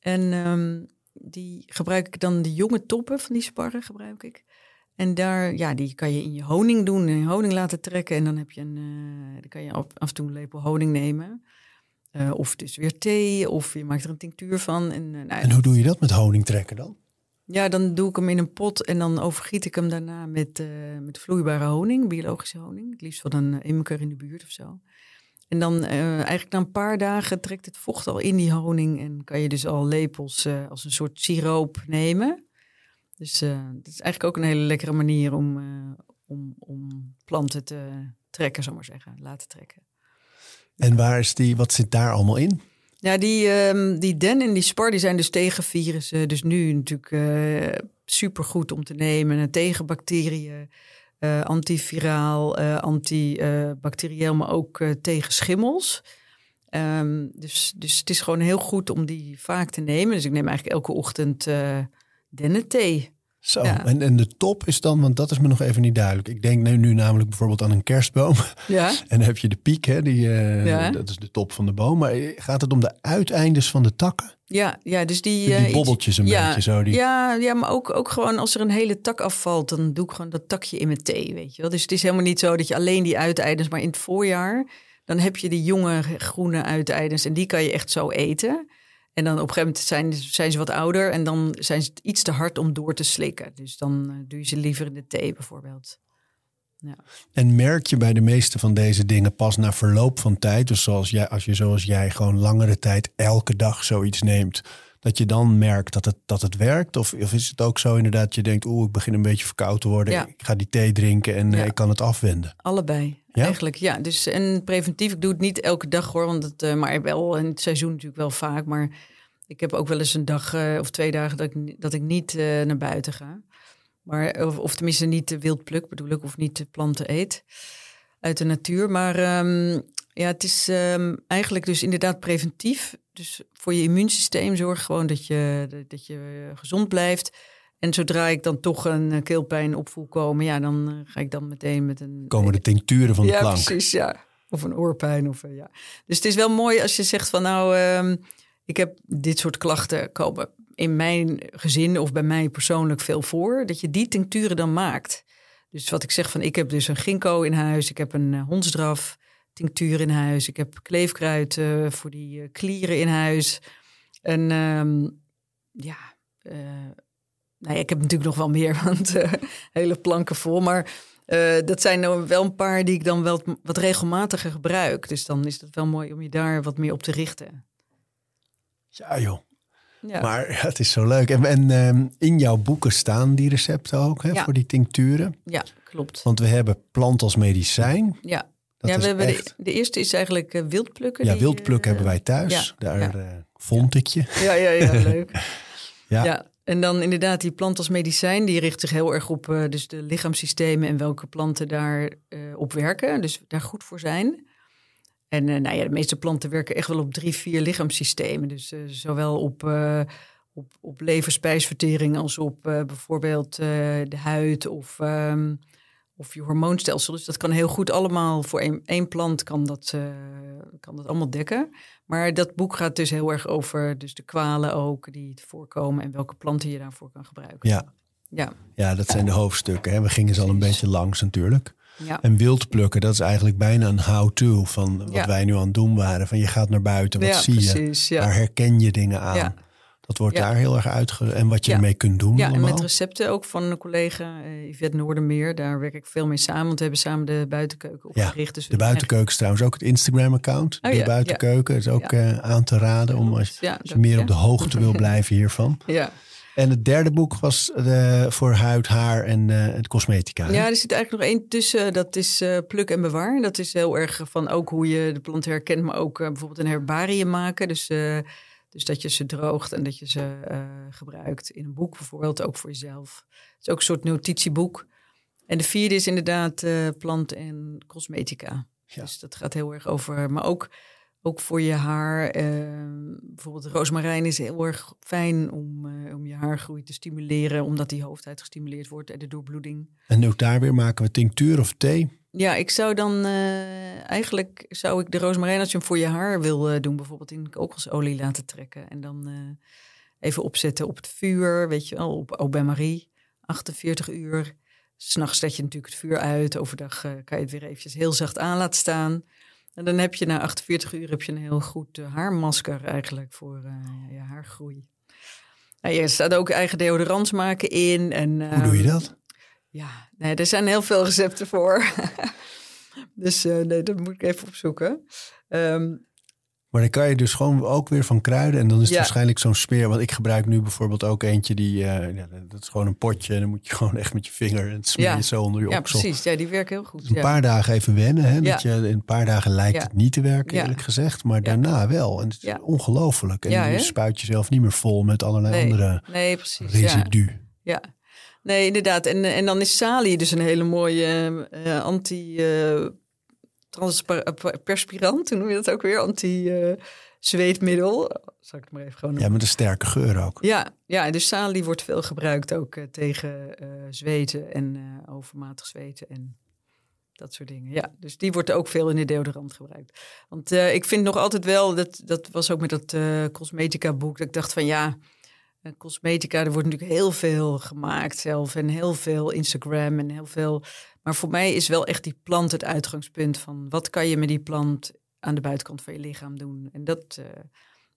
En ehm, die gebruik ik dan de jonge toppen van die sparren gebruik ik. En daar, ja, die kan je in je honing doen, in je honing laten trekken. En dan heb je een, eh, dan kan je af, af en toe een lepel honing nemen. Eh, of dus weer thee, of je maakt er een tinctuur van. En, eh, nou, En hoe doe je dat met honing trekken dan? ja, dan doe ik hem in een pot en dan overgiet ik hem daarna met, eh, met vloeibare honing, biologische honing. Het liefst van een eh, imker in de buurt of zo. En dan eh, eigenlijk na een paar dagen trekt het vocht al in die honing en kan je dus al lepels eh, als een soort siroop nemen. Dus dat is eigenlijk ook een hele lekkere manier om, om, om planten te trekken, zal maar zeggen, laten trekken. En waar is die, wat zit daar allemaal in? Ja, die, ehm, die den en die spar die zijn dus tegen virussen. Dus nu natuurlijk eh supergoed om te nemen. En tegen bacteriën, eh, antiviraal, eh antibacterieel, maar ook eh, tegen schimmels. Ehm, dus, dus het is gewoon heel goed om die vaak te nemen. Dus ik neem eigenlijk elke ochtend dennenthee. Zo, Ja. en, en de top is dan, want dat is me nog even niet duidelijk. Ik denk nu, nu namelijk bijvoorbeeld aan een kerstboom. Ja, En dan heb je de piek, hè, die, eh, Ja. dat is de top van de boom. Maar gaat het om de uiteindes van de takken? ja, ja dus die... Die, eh, bobbeltjes een ja, beetje zo. Die, Ja, ja, maar ook, ook gewoon als er een hele tak afvalt, dan doe ik gewoon dat takje in mijn thee, weet je wel. Dus het is helemaal niet zo dat je alleen die uiteides, maar in het voorjaar, dan heb je die jonge groene uiteides en die kan je echt zo eten. En dan op een gegeven moment zijn, zijn ze wat ouder en dan zijn ze iets te hard om door te slikken. Dus dan eh, doe je ze liever in de thee bijvoorbeeld. En merk je bij de meeste van deze dingen pas na verloop van tijd, dus zoals jij, als je zoals jij gewoon langere tijd elke dag zoiets neemt, dat je dan merkt dat het, dat het werkt? Of, of is het ook zo inderdaad dat je denkt, oeh, ik begin een beetje verkoud te worden, Ja. ik ga die thee drinken en eh, Ja. ik kan het afwenden? Allebei, Eigenlijk. Ja, dus en preventief, ik doe het niet elke dag hoor, want het, eh, maar wel in het seizoen natuurlijk wel vaak. Maar ik heb ook wel eens een dag eh, of twee dagen dat ik, dat ik niet eh, naar buiten ga. Maar, of, of tenminste niet wild pluk bedoel ik, of niet planten eet uit de natuur. Maar ehm, ja, het is ehm, eigenlijk dus inderdaad preventief. Dus voor je immuunsysteem zorg gewoon dat je, dat je gezond blijft. En zodra ik dan toch een eh, keelpijn op voel komen, ja, dan eh, ga ik dan meteen met een Komen de tincturen van de ja, precies, ja. Of een oorpijn. Of, eh, ja. Dus het is wel mooi als je zegt van nou, ehm, ik heb dit soort klachten komen in mijn gezin of bij mij persoonlijk veel voor. Dat je die tincturen dan maakt. Dus wat ik zeg van ik heb dus een ginkgo in huis. Ik heb een hondsdraf tinctuur in huis. Ik heb kleefkruid voor die klieren in huis. En ehm, ja, nou ja, ik heb natuurlijk nog wel meer, want eh, hele planken vol. Maar eh, dat zijn nou wel een paar die ik dan wel wat regelmatiger gebruik. Dus dan is het wel mooi om je daar wat meer op te richten. Ja joh, Ja, maar ja, het is zo leuk. En, en ehm, in jouw boeken staan die recepten ook, hè, Ja. voor die tincturen. ja klopt. Want we hebben plant als medicijn. Ja, Dat ja we hebben echt- de, de eerste is eigenlijk eh, wildplukken. Ja, die, wildpluk hebben wij thuis. Daar vond ik je. Ja, ja, ja, leuk. Ja. En dan inderdaad die plant als medicijn, die richt zich heel erg op eh, dus de lichaamssystemen en welke planten daar eh, op werken. Dus daar goed voor zijn. En eh, nou ja, de meeste planten werken echt wel op drie, vier lichaamssystemen. Dus zowel op, op, op leverspijsvertering als op bijvoorbeeld de huid of, ehm, of je hormoonstelsel. Dus dat kan heel goed allemaal voor één, één plant kan dat, eh, kan dat allemaal dekken. Maar dat boek gaat dus heel erg over dus de kwalen ook die voorkomen en welke planten je daarvoor kan gebruiken. Ja. Ja, ja, dat zijn de hoofdstukken. Hè. We gingen ze al een beetje langs natuurlijk. ja. En wildplukken, dat is eigenlijk bijna een how-to van wat Ja. wij nu aan het doen waren. Van je gaat naar buiten, wat ja, zie je? precies. Waar herken je dingen aan? Ja. Dat wordt Ja. daar heel erg uitge... En wat je Ja. ermee kunt doen Ja, en allemaal. met recepten ook van een collega, eh, Yvette Noordermeer. Daar werk ik veel mee samen, want we hebben samen de buitenkeuken Ja, opgericht. dus we De buitenkeuken is trouwens ook het Instagram-account. Oh de ja, buitenkeuken is ook Ja. eh, aan te raden. Om als, Ja, je meer op de hoogte wil blijven hiervan. Ja, En het derde boek was eh, voor huid, haar en het cosmetica. hè? Ja, er zit eigenlijk nog één tussen. Dat is pluk en bewaar. Dat is heel erg van ook hoe je de plant herkent, maar ook bijvoorbeeld een herbarium maken. Dus, dus dat je ze droogt en dat je ze eh, gebruikt in een boek bijvoorbeeld, ook voor jezelf. Het is ook een soort notitieboek. En de vierde is inderdaad eh, plant en cosmetica. Ja. Dus dat gaat heel erg over, maar ook, ook voor je haar. eh, bijvoorbeeld roosmarijn is heel erg fijn om, eh, om je haargroei te stimuleren, omdat die hoofdhuid gestimuleerd wordt en de doorbloeding. En ook daar weer maken we tinctuur of thee. Ja, ik zou dan eh, eigenlijk zou ik de roosmarijn als je hem voor je haar wil eh, doen, bijvoorbeeld in kokosolie laten trekken en dan eh, even opzetten op het vuur, weet je wel, op au bain-marie, 48 uur. S'nachts zet je natuurlijk het vuur uit, overdag kan je het weer eventjes heel zacht aan laten staan. En dan heb je na 48 uur heb je een heel goed haarmasker eigenlijk voor je haargroei. Nou, je staat ook eigen deodorants maken in. En, Hoe doe je ehm, dat? Ja, nee, er zijn heel veel recepten voor. dus eh, nee, dat moet ik even opzoeken. Ehm, Maar dan kan je dus gewoon ook weer van kruiden. En dan is het Ja. waarschijnlijk zo'n smeer. Want ik gebruik nu bijvoorbeeld ook eentje die... eh, ja, dat is gewoon een potje. En dan moet je gewoon echt met je vinger... en het smeer je Ja. zo onder je ja, oksel. precies. Ja, die werken heel goed. Dus een ja. paar dagen even wennen. Hè? Dat Ja. je, in een paar dagen lijkt Ja. het niet te werken, Ja. eerlijk gezegd. Maar Ja. daarna wel. En het is Ja. ongelooflijk. En Ja, je spuit jezelf niet meer vol met allerlei Nee. andere Nee, precies. Ja. residu. ja. Nee, inderdaad. En, en dan is salie dus een hele mooie eh, anti... eh transperspirant, hoe noem je dat ook weer? Anti-zweetmiddel. Zal ik het maar even gewoon Ja, met een sterke geur ook. Ja, ja, dus salie wordt veel gebruikt ook eh, tegen eh, zweten en eh, overmatig zweten en dat soort dingen. Ja, dus die wordt ook veel in de deodorant gebruikt. Want eh, ik vind nog altijd wel, dat, dat was ook met dat eh, cosmetica boek, dat ik dacht van ja, eh, cosmetica, er wordt natuurlijk heel veel gemaakt zelf en heel veel Instagram en heel veel. Maar voor mij is wel echt die plant het uitgangspunt van wat kan je met die plant aan de buitenkant van je lichaam doen. En dat, eh,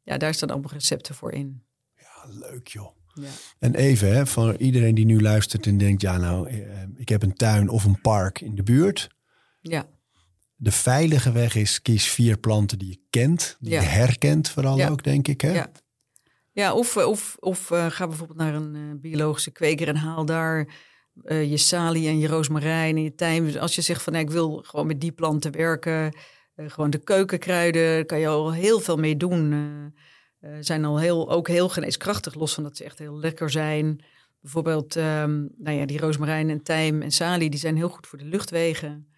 ja, daar staan allemaal recepten voor in. Ja, leuk joh. Ja. En even, hè, voor iedereen die nu luistert en denkt... ja, nou, eh, ik heb een tuin of een park in de buurt. Ja, De veilige weg is kies vier planten die je kent. Die Ja. je herkent vooral Ja. ook, denk ik. Hè? Ja. Ja of, of, of eh, ga bijvoorbeeld naar een eh, biologische kweker en haal daar eh, je salie en je roosmarijn en je tijm. Dus als je zegt van nou, ik wil gewoon met die planten werken, eh, gewoon de keukenkruiden, daar kan je al heel veel mee doen. Eh, eh, zijn al heel, ook heel geneeskrachtig, los van dat ze echt heel lekker zijn. Bijvoorbeeld, ehm, nou ja, die roosmarijn en tijm en salie, die zijn heel goed voor de luchtwegen.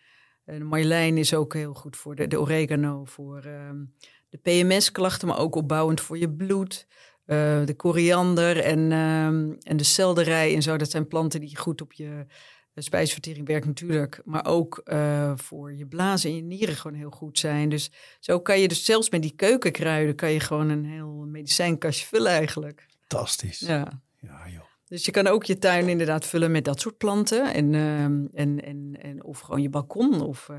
En is ook heel goed voor de, de oregano, voor ehm, de PMS-klachten, maar ook opbouwend voor je bloed. Eh, de koriander en, ehm, en de selderij en zo, dat zijn planten die goed op je eh, spijsvertering werken natuurlijk. Maar ook eh, voor je blazen en je nieren gewoon heel goed zijn. Dus zo kan je dus zelfs met die keukenkruiden... kan je gewoon een heel medicijnkastje vullen eigenlijk. Fantastisch. Ja. Ja, joh. Dus je kan ook je tuin inderdaad vullen met dat soort planten. En, ehm, en, en, en, of gewoon je balkon of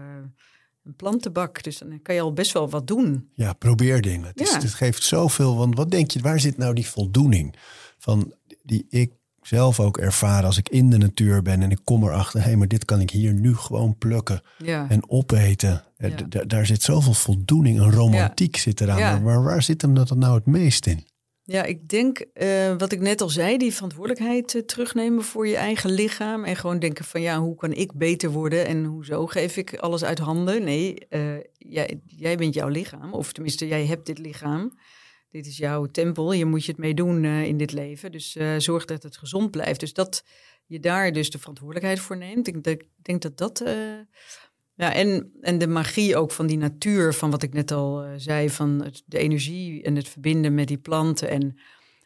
een plantenbak. Dus dan kan je al best wel wat doen. Ja, probeer dingen. Het, is, Ja. het geeft zoveel. Want wat denk je, waar zit nou die voldoening? Van die ik zelf ook ervaar als ik in de natuur ben en ik kom erachter, hé, hey, maar dit kan ik hier nu gewoon plukken Ja. en opeten. Eh, Ja. daar zit zoveel voldoening en romantiek zit eraan. Ja. Maar waar, waar zit hem dat nou het meest in? Ja, ik denk eh, wat ik net al zei, die verantwoordelijkheid eh, terugnemen voor je eigen lichaam. En gewoon denken van ja, hoe kan ik beter worden en hoezo geef ik alles uit handen? Nee, eh, jij, bent jouw lichaam. Of tenminste, jij hebt dit lichaam. Dit is jouw tempel, hier moet je het mee doen in dit leven. Dus zorg dat het gezond blijft. Dus dat je daar dus de verantwoordelijkheid voor neemt. Ik ik denk dat dat... ja, en, en de magie ook van die natuur, van wat ik net al eh, zei, van het, de energie en het verbinden met die planten. En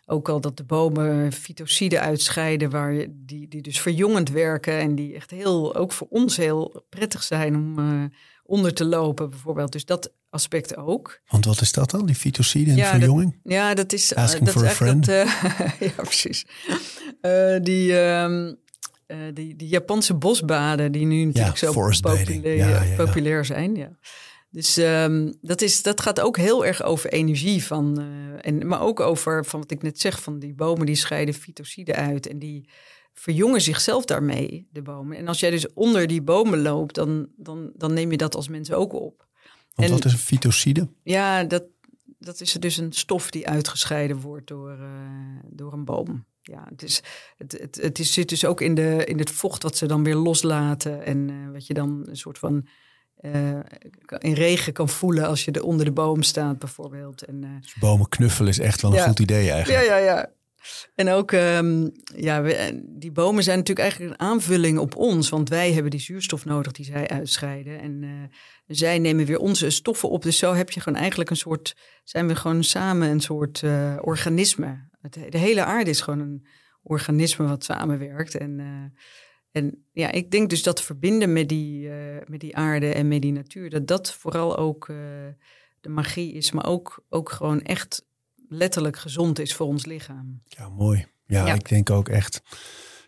ook al dat de bomen fytociden uitscheiden, waar die, die dus verjongend werken en die echt heel, ook voor ons heel prettig zijn om eh, onder te lopen, bijvoorbeeld. Dus dat aspect ook. Want wat is dat dan, die fytocide en Ja, verjonging? Ja, dat is, eh, Asking dat for is a dat. eh, ja, precies. Die, ehm, eh, die, die Japanse bosbaden, die nu natuurlijk zo populair, Ja, ja, ja. populair zijn. Ja. Dus ehm, dat, is, dat gaat ook heel erg over energie. Van, eh, en, maar ook over, van wat ik net zeg, van die bomen die scheiden fytociden uit. En die verjongen zichzelf daarmee, de bomen. En als jij dus onder die bomen loopt, dan, dan, dan neem je dat als mens ook op. Want en- wat is een fytocide? Ja, dat, dat is dus een stof die uitgescheiden wordt door, eh, door een boom. Ja, het, is, het, het, het is, zit dus ook in, de, in het vocht wat ze dan weer loslaten. En uh, wat je dan een soort van uh, in regen kan voelen als je er onder de boom staat, bijvoorbeeld. En, uh, dus bomen knuffelen is echt wel een ja. goed idee eigenlijk. Ja, ja, ja. En ook, um, ja, we, die bomen zijn natuurlijk eigenlijk een aanvulling op ons. Want wij hebben die zuurstof nodig die zij uitscheiden. En zij nemen weer onze stoffen op. Dus zo heb je gewoon eigenlijk een soort, zijn we gewoon samen een soort organisme. Het, de hele aarde is gewoon een organisme wat samenwerkt. En, uh, en ja, ik denk dus dat verbinden met die, met die aarde en met die natuur, dat dat vooral ook de magie is. Maar ook, ook gewoon echt letterlijk gezond is voor ons lichaam. Ja, mooi. Ja, ja, ik denk ook echt.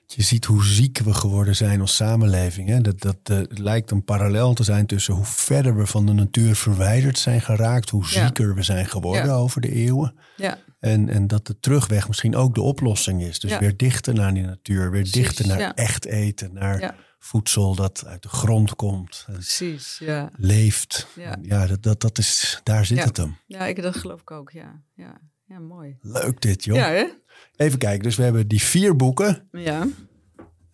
Je ziet hoe ziek we geworden zijn als samenleving. Hè? Dat, dat lijkt een parallel te zijn tussen hoe verder we van de natuur verwijderd zijn geraakt, hoe zieker ja. we zijn geworden ja. over de eeuwen. Ja. En, en dat de terugweg misschien ook de oplossing is. Dus weer dichter naar die natuur, weer Precies, dichter naar echt eten, naar voedsel dat uit de grond komt. Precies, ja. Leeft. Ja, dat, dat, dat is, daar zit het hem. Ja, ik, dat geloof ik ook, ja. ja. Ja, mooi. Leuk dit, joh. Even kijken, dus we hebben die vier boeken. Ja.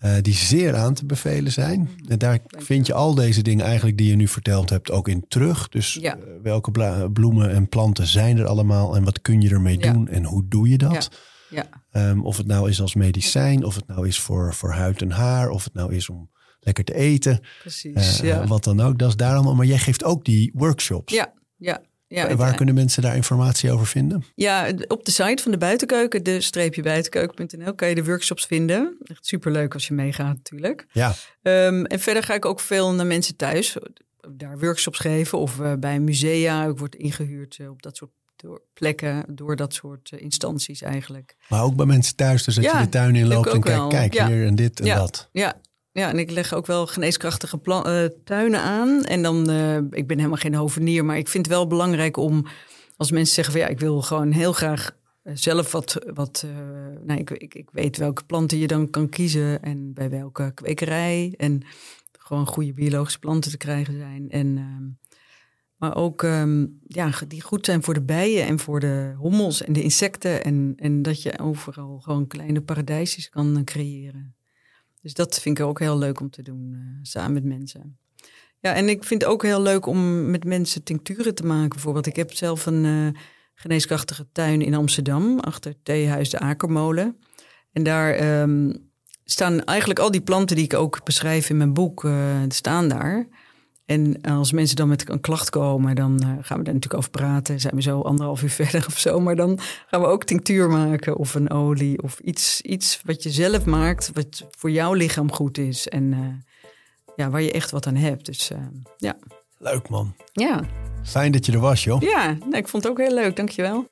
Uh, die zeer aan te bevelen zijn. En daar vind je al deze dingen eigenlijk die je nu verteld hebt ook in terug. Dus ja. uh, welke bloemen en planten zijn er allemaal en wat kun je ermee ja. doen en hoe doe je dat? Ja. Um, of het nou is als medicijn, of het nou is voor, voor huid en haar, of het nou is om lekker te eten. Precies, uh, ja. Wat dan ook, dat is daar allemaal. Maar jij geeft ook die workshops. Ja, ja. Ja, Waar kunnen mensen daar informatie over vinden? Ja, op de site van de buitenkeuken, de streepje buitenkeuken.nl, kan je de workshops vinden. Echt superleuk als je meegaat natuurlijk. Ja. Um, en verder ga ik ook veel naar mensen thuis, daar workshops geven of uh, bij musea. Ik word ingehuurd uh, op dat soort door plekken, door dat soort uh, instanties eigenlijk. Maar ook bij mensen thuis, dus dat ja, je de tuin in loopt en kijkt, kijk ja. hier en dit en ja. dat. Ja, ja, en ik leg ook wel geneeskrachtige plan, uh, tuinen aan. En dan, uh, ik ben helemaal geen hovenier, maar ik vind het wel belangrijk om, als mensen zeggen van ja, ik wil gewoon heel graag zelf wat, wat uh, nou, ik, ik, ik weet welke planten je dan kan kiezen en bij welke kwekerij. En gewoon goede biologische planten te krijgen zijn. En, uh, maar ook um, ja, die goed zijn voor de bijen en voor de hommels en de insecten. En, en dat je overal gewoon kleine paradijsjes kan creëren. Dus dat vind ik ook heel leuk om te doen, uh, samen met mensen. Ja, en ik vind het ook heel leuk om met mensen tincturen te maken. Bijvoorbeeld, ik heb zelf een uh, geneeskrachtige tuin in Amsterdam, achter theehuis de Akermolen. En daar um, staan eigenlijk al die planten die ik ook beschrijf in mijn boek, uh, staan daar. En als mensen dan met een klacht komen, dan uh, gaan we daar natuurlijk over praten. Zijn we zo anderhalf uur verder of zo. Maar dan gaan we ook tinctuur maken of een olie of iets, iets wat je zelf maakt, wat voor jouw lichaam goed is. En uh, ja, waar je echt wat aan hebt. Dus uh, ja. Leuk man. Ja. Fijn dat je er was, joh. Ja, nou, ik vond het ook heel leuk. Dankjewel.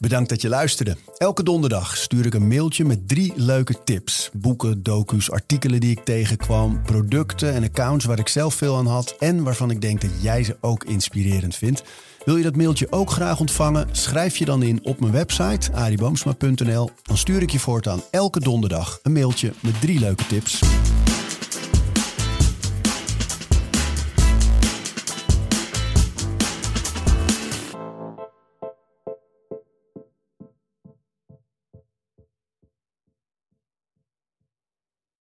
Bedankt dat je luisterde. Elke donderdag stuur ik een mailtje met drie leuke tips. Boeken, docu's, artikelen die ik tegenkwam, producten en accounts waar ik zelf veel aan had en waarvan ik denk dat jij ze ook inspirerend vindt. Wil je dat mailtje ook graag ontvangen? Schrijf je dan in op mijn website ariboomsma.nl. Dan stuur ik je voortaan elke donderdag een mailtje met drie leuke tips.